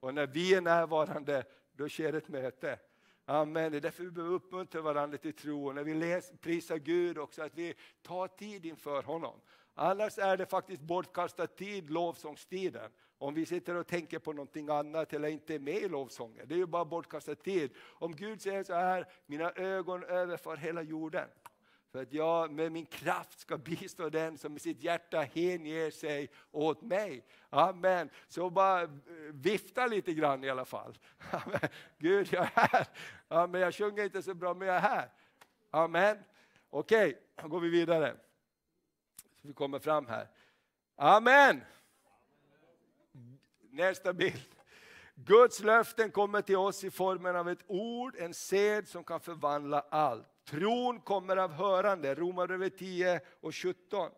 Och när vi är närvarande, då sker ett möte. Amen. Det är därför vi behöver uppmuntra varandra till tro. Och när vi läser, prisar Gud också, att vi tar tid inför honom. Annars är det faktiskt bortkastad tid, lovsångstiden. Om vi sitter och tänker på någonting annat eller inte är med i lovsången. Det är ju bara bortkastad tid. Om Gud säger så här, mina ögon överför hela jorden. För att jag med min kraft ska bistå den som med sitt hjärta hänger sig åt mig. Amen. Så bara eh, vifta lite grann i alla fall. Amen. Gud, jag är här. Amen. Jag sjunger inte så bra, men jag är här. Amen. Okej, okay, då går vi vidare. Så vi kommer fram här. Amen. Nästa bild. Guds löften kommer till oss i formen av ett ord, en sed som kan förvandla allt. Tron kommer av hörande, Romarbrevet 10 och 17.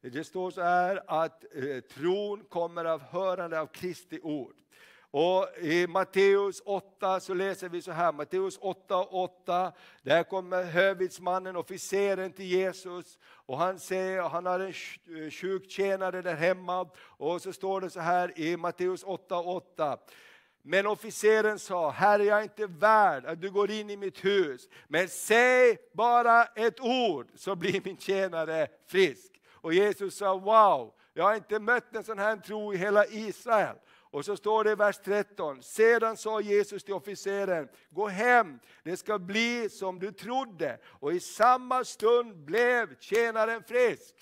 Det står så här att eh, tron kommer av hörande av Kristi ord. Och I Matteus 8 så läser vi så här, Matteus 8 och 8, där kommer hövitsmannen, officeren till Jesus och han säger, han har en eh, sjuk tjänare där hemma och så står det så här i Matteus 8 och 8. Men officeren sa, Herre jag är inte värd att du går in i mitt hus, men säg bara ett ord så blir min tjänare frisk. Och Jesus sa, wow, jag har inte mött en sån här tro i hela Israel. Och så står det i vers 13, sedan sa Jesus till officeren, gå hem, det ska bli som du trodde. Och i samma stund blev tjänaren frisk.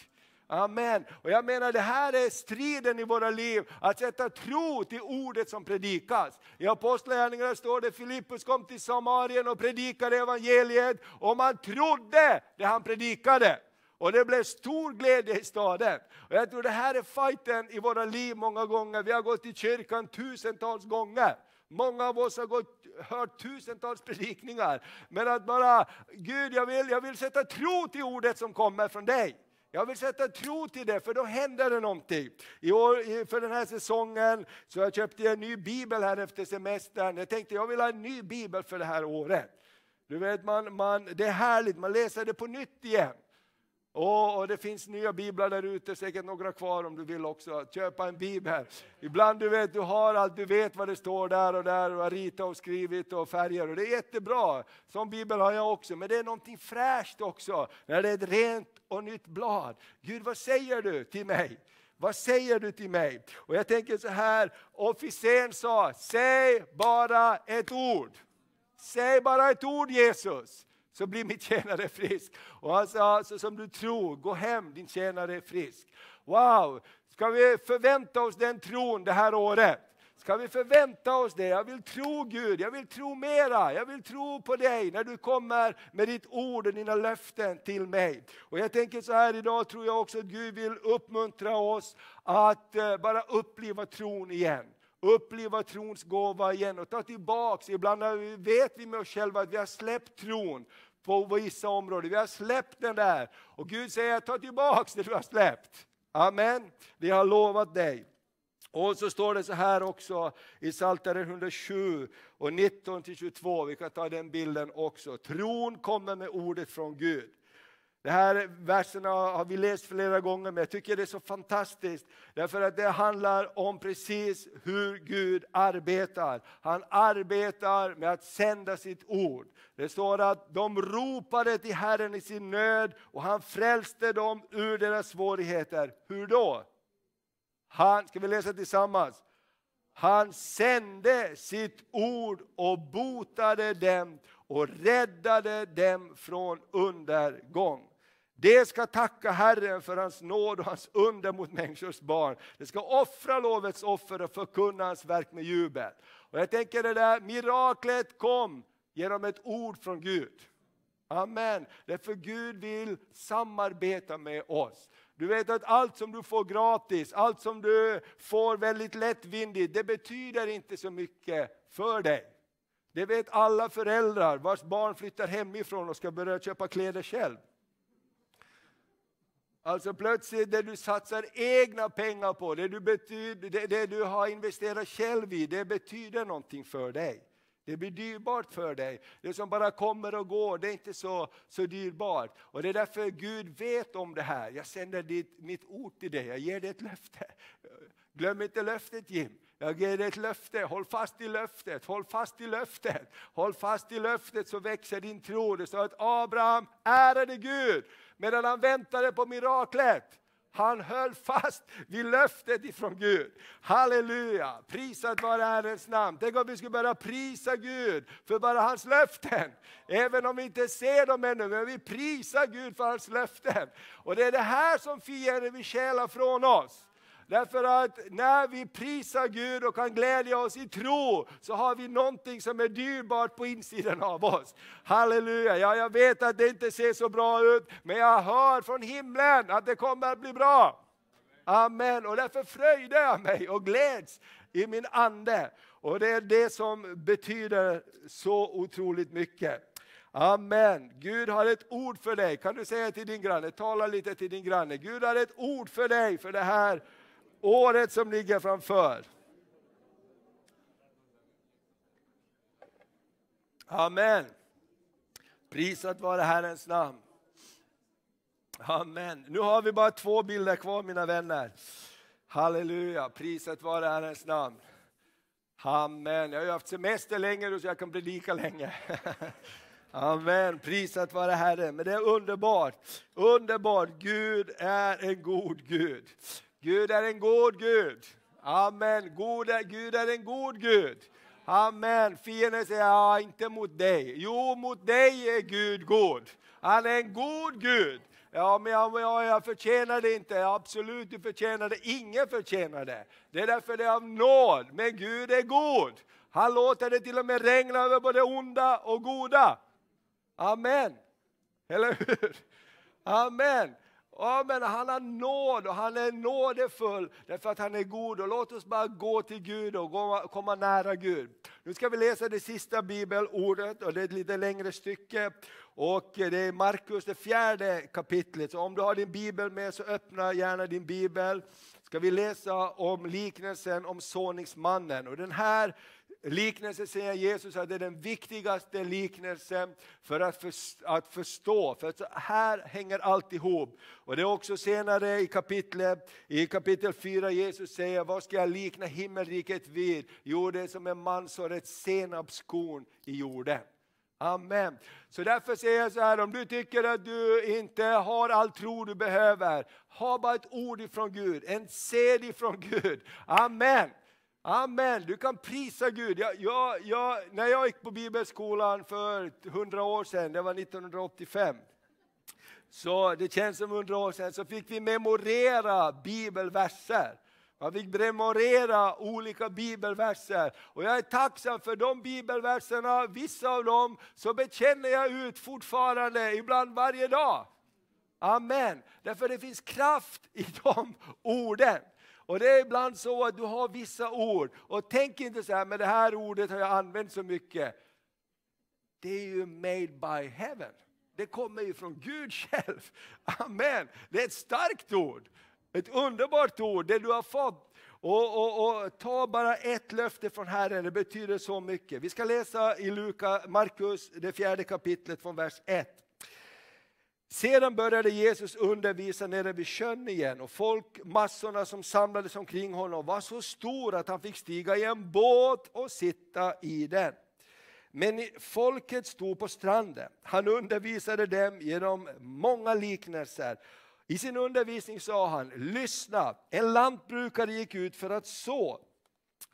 Amen. Och jag menar det här är striden i våra liv, att sätta tro till ordet som predikas. I Apostlagärningarna står det Filippus kom till Samarien och predikade evangeliet och man trodde det han predikade. Och det blev stor glädje i staden. Och jag tror det här är fighten i våra liv många gånger. Vi har gått i kyrkan tusentals gånger. Många av oss har gått, hört tusentals predikningar. Men att bara, Gud jag vill, jag vill sätta tro till ordet som kommer från dig. Jag vill sätta tro till det, för då händer det någonting. I år, för den här säsongen så jag köpte jag en ny bibel här efter semestern. Jag tänkte jag vill ha en ny bibel för det här året. Du vet, man, man, det är härligt, man läser det på nytt igen. Och, och, det finns nya biblar där ute, säkert några kvar om du vill också. Köpa en bibel. Ibland du vet, du har allt, du vet vad det står där och där och har ritat och skrivit och färger och det är jättebra. Sån bibel har jag också, men det är någonting fräscht också när det är ett rent och nytt blad. Gud, vad säger du till mig? Vad säger du till mig? Och jag tänker så här, officeren sa, säg bara ett ord. Säg bara ett ord Jesus så blir min tjänare frisk. Och han sa, alltså, som du tror, gå hem, din tjänare är frisk. Wow, ska vi förvänta oss den tron det här året? Ska vi förvänta oss det? Jag vill tro Gud, jag vill tro mera, jag vill tro på dig när du kommer med ditt ord och dina löften till mig. Och jag tänker så här idag tror jag också att Gud vill uppmuntra oss att eh, bara uppleva tron igen uppleva trons gåva igen och ta tillbaks. Ibland vet vi med oss själva att vi har släppt tron på vissa områden. Vi har släppt den där. Och Gud säger, ta tillbaks det du har släppt. Amen. vi har lovat dig. Och så står det så här också i Psaltaren 107 och 19 22. Vi kan ta den bilden också. Tron kommer med ordet från Gud. De här verserna har vi läst flera gånger, men jag tycker det är så fantastiskt. Därför att det handlar om precis hur Gud arbetar. Han arbetar med att sända sitt ord. Det står att de ropade till Herren i sin nöd och han frälste dem ur deras svårigheter. Hur då? Han, ska vi läsa tillsammans? Han sände sitt ord och botade dem och räddade dem från undergång. Det ska tacka Herren för hans nåd och hans under mot människors barn. Det ska offra lovets offer och förkunna hans verk med jubel. Och jag tänker det där miraklet kom genom ett ord från Gud. Amen. Därför Gud vill samarbeta med oss. Du vet att allt som du får gratis, allt som du får väldigt lättvindigt, det betyder inte så mycket för dig. Det vet alla föräldrar vars barn flyttar hemifrån och ska börja köpa kläder själv. Alltså plötsligt det du satsar egna pengar på, det du, betyder, det, det, du har investerat själv i, det betyder någonting för dig. Det blir dyrbart för dig. Det som bara kommer och går, det är inte så, så dyrbart. Och Det är därför Gud vet om det här. Jag sänder dit mitt ord till dig, jag ger dig ett löfte. Glöm inte löftet Jim. Jag ger dig ett löfte, håll fast i löftet, håll fast i löftet. Håll fast i löftet så växer din tro. Det står att Abraham ärade Gud medan han väntade på miraklet. Han höll fast vid löftet ifrån Gud. Halleluja! Prisat vare Herrens namn. Tänk om vi skulle börja prisa Gud för bara hans löften. Även om vi inte ser dem ännu, men vi prisar Gud för hans löften. Och det är det här som fienden vill stjäla från oss. Därför att när vi prisar Gud och kan glädja oss i tro, så har vi någonting som är dyrbart på insidan av oss. Halleluja! Ja, jag vet att det inte ser så bra ut, men jag hör från himlen att det kommer att bli bra. Amen. Och därför fröjdar jag mig och gläds i min ande. Och det är det som betyder så otroligt mycket. Amen. Gud har ett ord för dig. Kan du säga till din granne, tala lite till din granne. Gud har ett ord för dig för det här året som ligger framför. Amen. Prisat vare Herrens namn. Amen. Nu har vi bara två bilder kvar mina vänner. Halleluja, prisat vare Herrens namn. Amen. Jag har haft semester länge nu, så jag kan predika länge. Amen, prisat vare Herren. Men det är underbart, underbart. Gud är en god Gud. Gud är en god Gud. Amen. God är, Gud är en god Gud. Amen. Fienden säger ja, inte mot dig. Jo, mot dig är Gud god. Han är en god Gud. Ja, men jag, jag, jag förtjänar det inte. Absolut, du förtjänar det. Ingen förtjänar det. Det är därför det är av nåd. Men Gud är god. Han låter det till och med regna över både onda och goda. Amen. Eller hur? Amen. Ja, men han har nåd och han är nådefull därför att han är god. Och låt oss bara gå till Gud och gå, komma nära Gud. Nu ska vi läsa det sista bibelordet och det är ett lite längre stycke. Och det är Markus, det fjärde kapitlet. Så om du har din bibel med så öppna gärna din bibel. Ska vi läsa om liknelsen om såningsmannen. Och den här liknelse säger Jesus att det är den viktigaste liknelsen för att, för, att förstå. För att här hänger allt ihop. Och det är också senare i kapitlet, i kapitel 4 Jesus säger, vad ska jag likna himmelriket vid? Jo, det är som en man sår ett senapskorn i jorden. Amen. Så därför säger jag så här, om du tycker att du inte har all tro du behöver, ha bara ett ord ifrån Gud, en sed ifrån Gud. Amen. Amen, du kan prisa Gud. Jag, jag, jag, när jag gick på bibelskolan för hundra år sedan, det var 1985, så det känns som hundra år sedan, så fick vi memorera bibelverser. Man fick memorera olika bibelverser. Och jag är tacksam för de bibelverserna, vissa av dem så bekänner jag ut fortfarande, ibland varje dag. Amen. Därför det finns kraft i de orden. Och det är ibland så att du har vissa ord och tänk inte så här, men det här ordet har jag använt så mycket. Det är ju made by heaven. Det kommer ju från Gud själv. Amen. Det är ett starkt ord. Ett underbart ord, det du har fått. Och, och, och, ta bara ett löfte från Herren, det betyder så mycket. Vi ska läsa i Luka, Markus, det fjärde kapitlet från vers 1. Sedan började Jesus undervisa nere vid sjön igen och folkmassorna som samlades omkring honom var så stora att han fick stiga i en båt och sitta i den. Men folket stod på stranden. Han undervisade dem genom många liknelser. I sin undervisning sa han, lyssna, en lantbrukare gick ut för att så.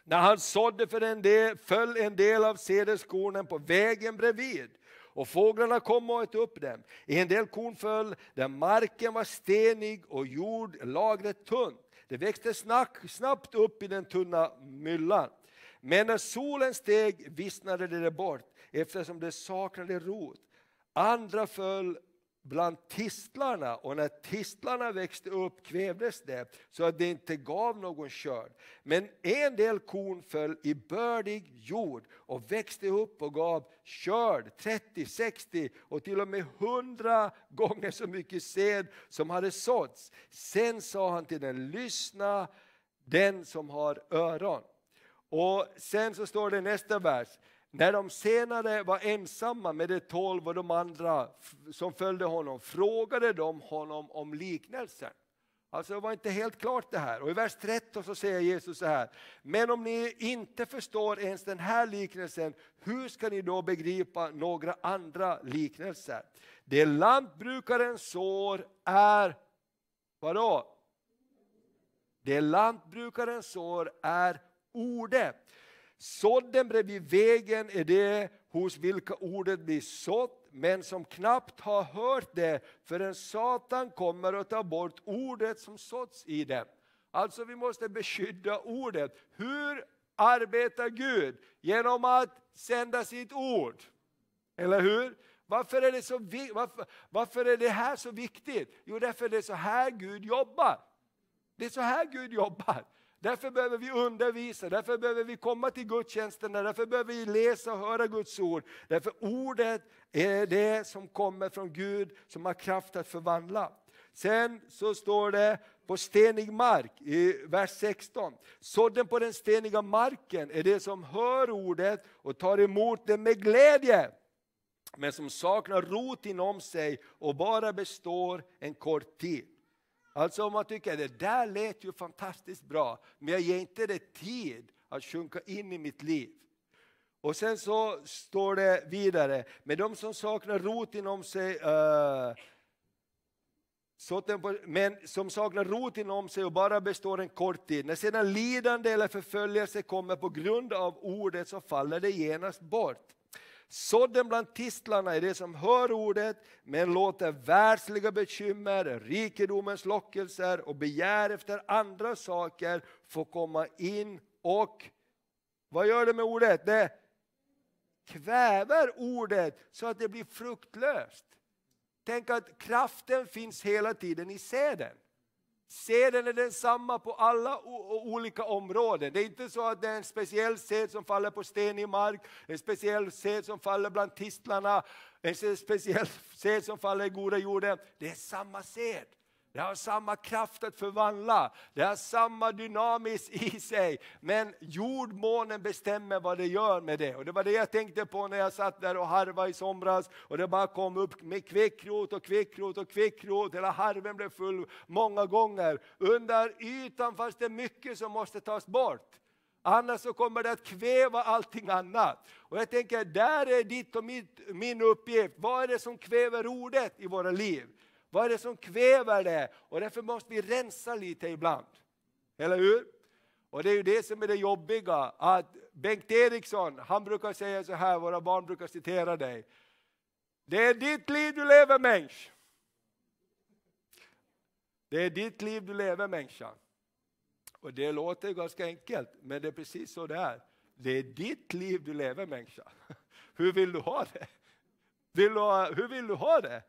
När han sådde för en del, föll en del av sädeskornen på vägen bredvid och fåglarna kom och åt upp dem. En del korn föll där marken var stenig och jordlagret tunt. Det växte snabbt upp i den tunna myllan. Men när solen steg vissnade det bort eftersom det saknade rot. Andra föll bland tistlarna och när tistlarna växte upp kvävdes det så att det inte gav någon körd. Men en del korn föll i bördig jord och växte upp och gav körd 30, 60 och till och med 100 gånger så mycket säd som hade såtts. Sen sa han till den, lyssna den som har öron. Och sen så står det i nästa vers, när de senare var ensamma med de tolv och de andra som följde honom frågade de honom om liknelsen. Alltså det var inte helt klart det här. Och i vers 13 så säger Jesus så här. Men om ni inte förstår ens den här liknelsen, hur ska ni då begripa några andra liknelser? Det lantbrukaren sår är, vadå? Det lantbrukaren sår är ordet. Sådden bredvid vägen är det hos vilka ordet blir sått, men som knappt har hört det förrän Satan kommer och tar bort ordet som såtts i dem. Alltså vi måste beskydda ordet. Hur arbetar Gud? Genom att sända sitt ord. Eller hur? Varför är, det så, varför, varför är det här så viktigt? Jo, därför är det så här Gud jobbar. Det är så här Gud jobbar. Därför behöver vi undervisa, därför behöver vi komma till gudstjänsterna, därför behöver vi läsa och höra Guds ord. Därför ordet är det som kommer från Gud som har kraft att förvandla. Sen så står det på stenig mark i vers 16. Sådden på den steniga marken är det som hör ordet och tar emot det med glädje men som saknar rot inom sig och bara består en kort tid. Alltså om man tycker det där lät ju fantastiskt bra, men jag ger inte det tid att sjunka in i mitt liv. Och sen så står det vidare, med de som saknar rot inom sig, uh, men som saknar rot inom sig och bara består en kort tid. När sedan lidande eller förföljelse kommer på grund av ordet så faller det genast bort. Sådden bland tistlarna är det som hör ordet men låter världsliga bekymmer, rikedomens lockelser och begär efter andra saker få komma in och vad gör det med ordet? Det kväver ordet så att det blir fruktlöst. Tänk att kraften finns hela tiden i säden. Seden är densamma på alla olika områden. Det är inte så att det är en speciell sed som faller på stenig mark, en speciell sed som faller bland tistlarna, en speciell sed som faller i goda jorden. Det är samma sed. Det har samma kraft att förvandla, det har samma dynamis i sig. Men jordmånen bestämmer vad det gör med det. Och det var det jag tänkte på när jag satt där och harvade i somras. Och det bara kom upp med kvickrot och kvickrot och kvickrot. Hela harven blev full många gånger. Under ytan fanns det mycket som måste tas bort. Annars så kommer det att kväva allting annat. Och jag tänker, där är ditt och mitt, min uppgift. Vad är det som kväver ordet i våra liv? Vad är det som kväver det? Och därför måste vi rensa lite ibland. Eller hur? Och det är ju det som är det jobbiga, att Bengt Eriksson, han brukar säga så här, våra barn brukar citera dig. Det är ditt liv du lever människa. Det är ditt liv du lever människa. Och det låter ganska enkelt, men det är precis så det är. Det är ditt liv du lever människa. Hur vill du ha det? Vill du ha, hur vill du ha det?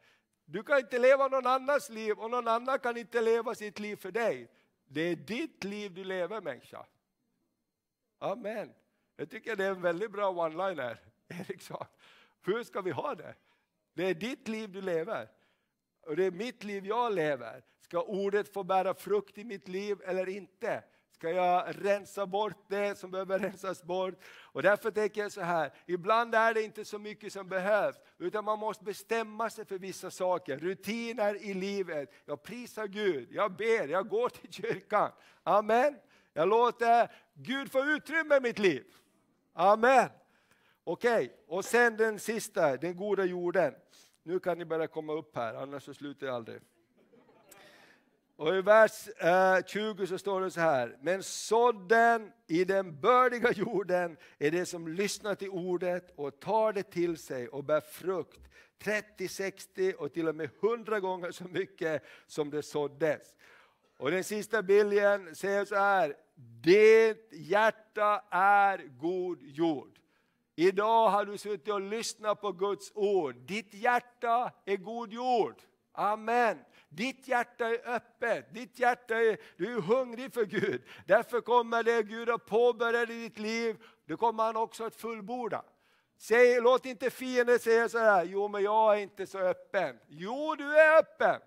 Du kan inte leva någon annans liv och någon annan kan inte leva sitt liv för dig. Det är ditt liv du lever människa. Amen. Jag tycker det är en väldigt bra one-liner, Eriksson. Hur ska vi ha det? Det är ditt liv du lever. Och det är mitt liv jag lever. Ska ordet få bära frukt i mitt liv eller inte? Ska jag rensa bort det som behöver rensas bort? Och därför tänker jag så här, ibland är det inte så mycket som behövs, utan man måste bestämma sig för vissa saker, rutiner i livet. Jag prisar Gud, jag ber, jag går till kyrkan. Amen. Jag låter Gud få utrymme i mitt liv. Amen. Okej, okay. och sen den sista, den goda jorden. Nu kan ni börja komma upp här, annars så slutar jag aldrig. Och i vers eh, 20 så står det så här, men sådden i den bördiga jorden är det som lyssnar till ordet och tar det till sig och bär frukt 30, 60 och till och med 100 gånger så mycket som det såddes. Och den sista bilden säger så här, Ditt hjärta är god jord. Idag har du suttit och lyssnat på Guds ord. Ditt hjärta är god jord. Amen. Ditt hjärta är öppet, ditt hjärta är, du är hungrig för Gud. Därför kommer det Gud har påbörjat i ditt liv, det kommer han också att fullborda. Säg, låt inte fienden säga så här, jo men jag är inte så öppen. Jo, du är öppen.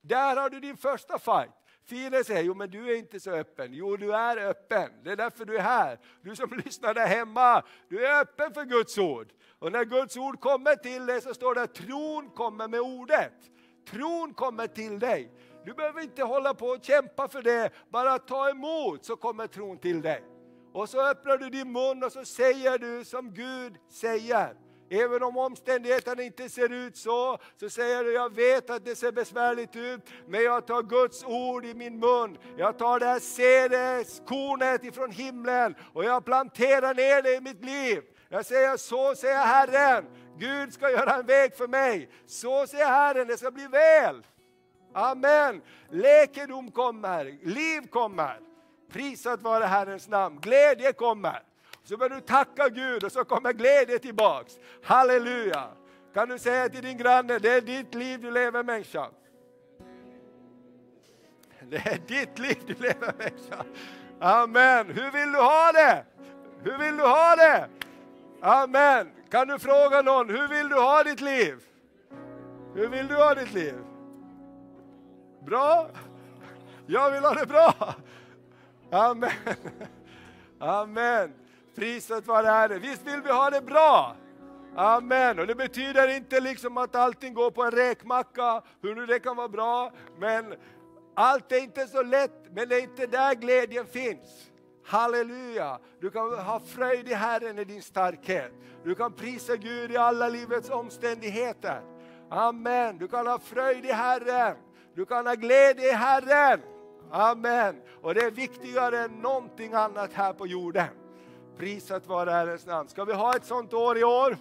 Där har du din första fight. Fienden säger, jo men du är inte så öppen. Jo, du är öppen. Det är därför du är här. Du som lyssnar där hemma, du är öppen för Guds ord. Och när Guds ord kommer till dig så står det att tron kommer med ordet. Tron kommer till dig. Du behöver inte hålla på och kämpa för det, bara ta emot så kommer tron till dig. Och så öppnar du din mun och så säger du som Gud säger. Även om omständigheterna inte ser ut så, så säger du, jag vet att det ser besvärligt ut, men jag tar Guds ord i min mun. Jag tar det här sädeskornet ifrån himlen och jag planterar ner det i mitt liv. Jag säger, så säger Herren, Gud ska göra en väg för mig. Så säger Herren, det ska bli väl. Amen. Läkedom kommer, liv kommer. Prisat vare Herrens namn, glädje kommer. Så bör du tacka Gud och så kommer glädje tillbaks. Halleluja! Kan du säga till din granne, det är ditt liv du lever människa. Det är ditt liv du lever människa. Amen. Hur vill du ha det? Hur vill du ha det? Amen. Kan du fråga någon, hur vill du ha ditt liv? Hur vill du ha ditt liv? Bra? Jag vill ha det bra. Amen. Amen. Priset vare Herre. Visst vill vi ha det bra? Amen. Och det betyder inte liksom att allting går på en räkmacka, hur nu det kan vara bra. Men allt är inte så lätt, men det är inte där glädjen finns. Halleluja! Du kan ha fröjd i Herren i din starkhet. Du kan prisa Gud i alla livets omständigheter. Amen. Du kan ha fröjd i Herren. Du kan ha glädje i Herren. Amen. Och det är viktigare än någonting annat här på jorden. Prisat vare Herrens namn. Ska vi ha ett sånt år i år?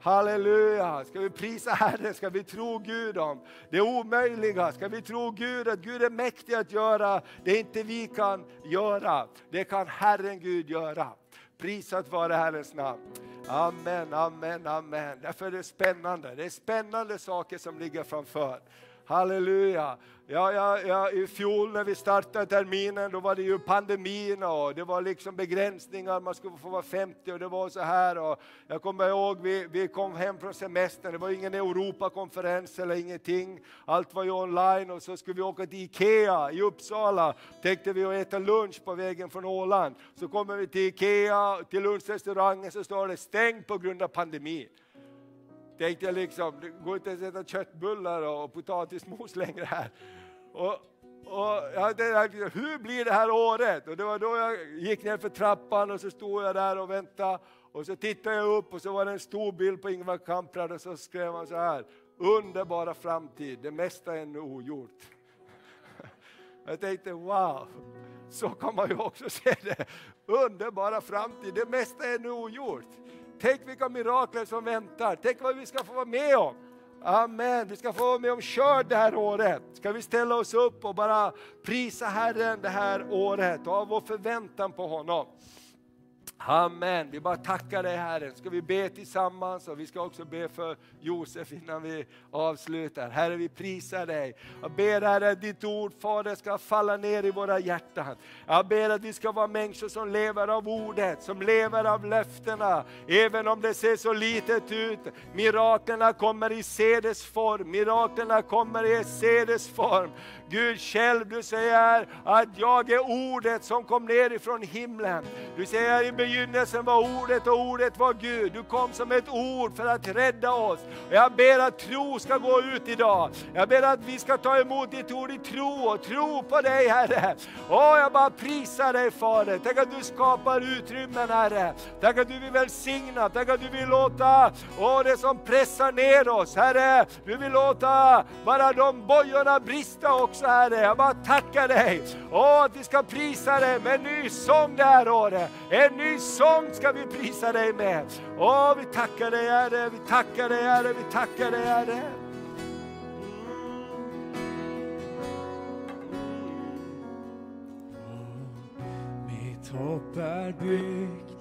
Halleluja! Ska vi prisa Herren? Ska vi tro Gud om det omöjliga? Ska vi tro Gud att Gud är mäktig att göra det inte vi kan göra? Det kan Herren Gud göra. Prisat vare Herrens namn. Amen, amen, amen. Därför är det spännande. Det är spännande saker som ligger framför. Halleluja. Ja, ja, ja, I fjol när vi startade terminen då var det ju pandemin och det var liksom begränsningar, man skulle få vara 50 och det var så här. Och jag kommer ihåg vi, vi kom hem från semestern, det var ingen Europakonferens eller ingenting. Allt var ju online och så skulle vi åka till Ikea i Uppsala. Tänkte vi att äta lunch på vägen från Åland. Så kommer vi till Ikea, till lunchrestaurangen så står det stängt på grund av pandemin tänkte jag liksom, det går inte ens att äta köttbullar och potatismos längre här. Och, och jag tänkte, hur blir det här året? Och det var då jag gick ner för trappan och så stod jag där och väntade. Och så tittade jag upp och så var det en stor bild på Ingvar Kamprad och så skrev han så här, underbara framtid, det mesta är ännu ogjort. Jag tänkte wow, så kan man ju också se det. Underbara framtid, det mesta är ännu ogjort. Tänk vilka mirakler som väntar, tänk vad vi ska få vara med om. Amen, vi ska få vara med om kör det här året. Ska vi ställa oss upp och bara prisa Herren det här året och ha vår förväntan på honom. Amen. Vi bara tackar dig Herre. Ska vi be tillsammans och vi ska också be för Josef innan vi avslutar. Herre, vi prisar dig. Jag ber Herre att ditt ord Fader ska falla ner i våra hjärtan. Jag ber att vi ska vara människor som lever av ordet, som lever av löftena. Även om det ser så litet ut. Miraklerna kommer i sedesform, miraklerna kommer i sedesform. Gud själv, du säger att jag är ordet som kom ner ifrån himlen. Du säger i begynnelsen var ordet och ordet var Gud. Du kom som ett ord för att rädda oss. Jag ber att tro ska gå ut idag. Jag ber att vi ska ta emot ditt ord i tro och tro på dig Herre. Åh, jag bara prisar dig Fader. Tänk att du skapar utrymmen Herre. Tack att du vill välsigna, tack att du vill låta åh, det som pressar ner oss Herre. Du vill låta bara de bojorna brista också Herre. Jag bara tackar dig. Åh, att vi ska prisa dig med en ny sång det här året. En ny sång ska vi prisa dig med. Åh, vi tackar dig Herre, vi tackar dig Herre, vi tackar dig Herre. Mitt hopp är byggt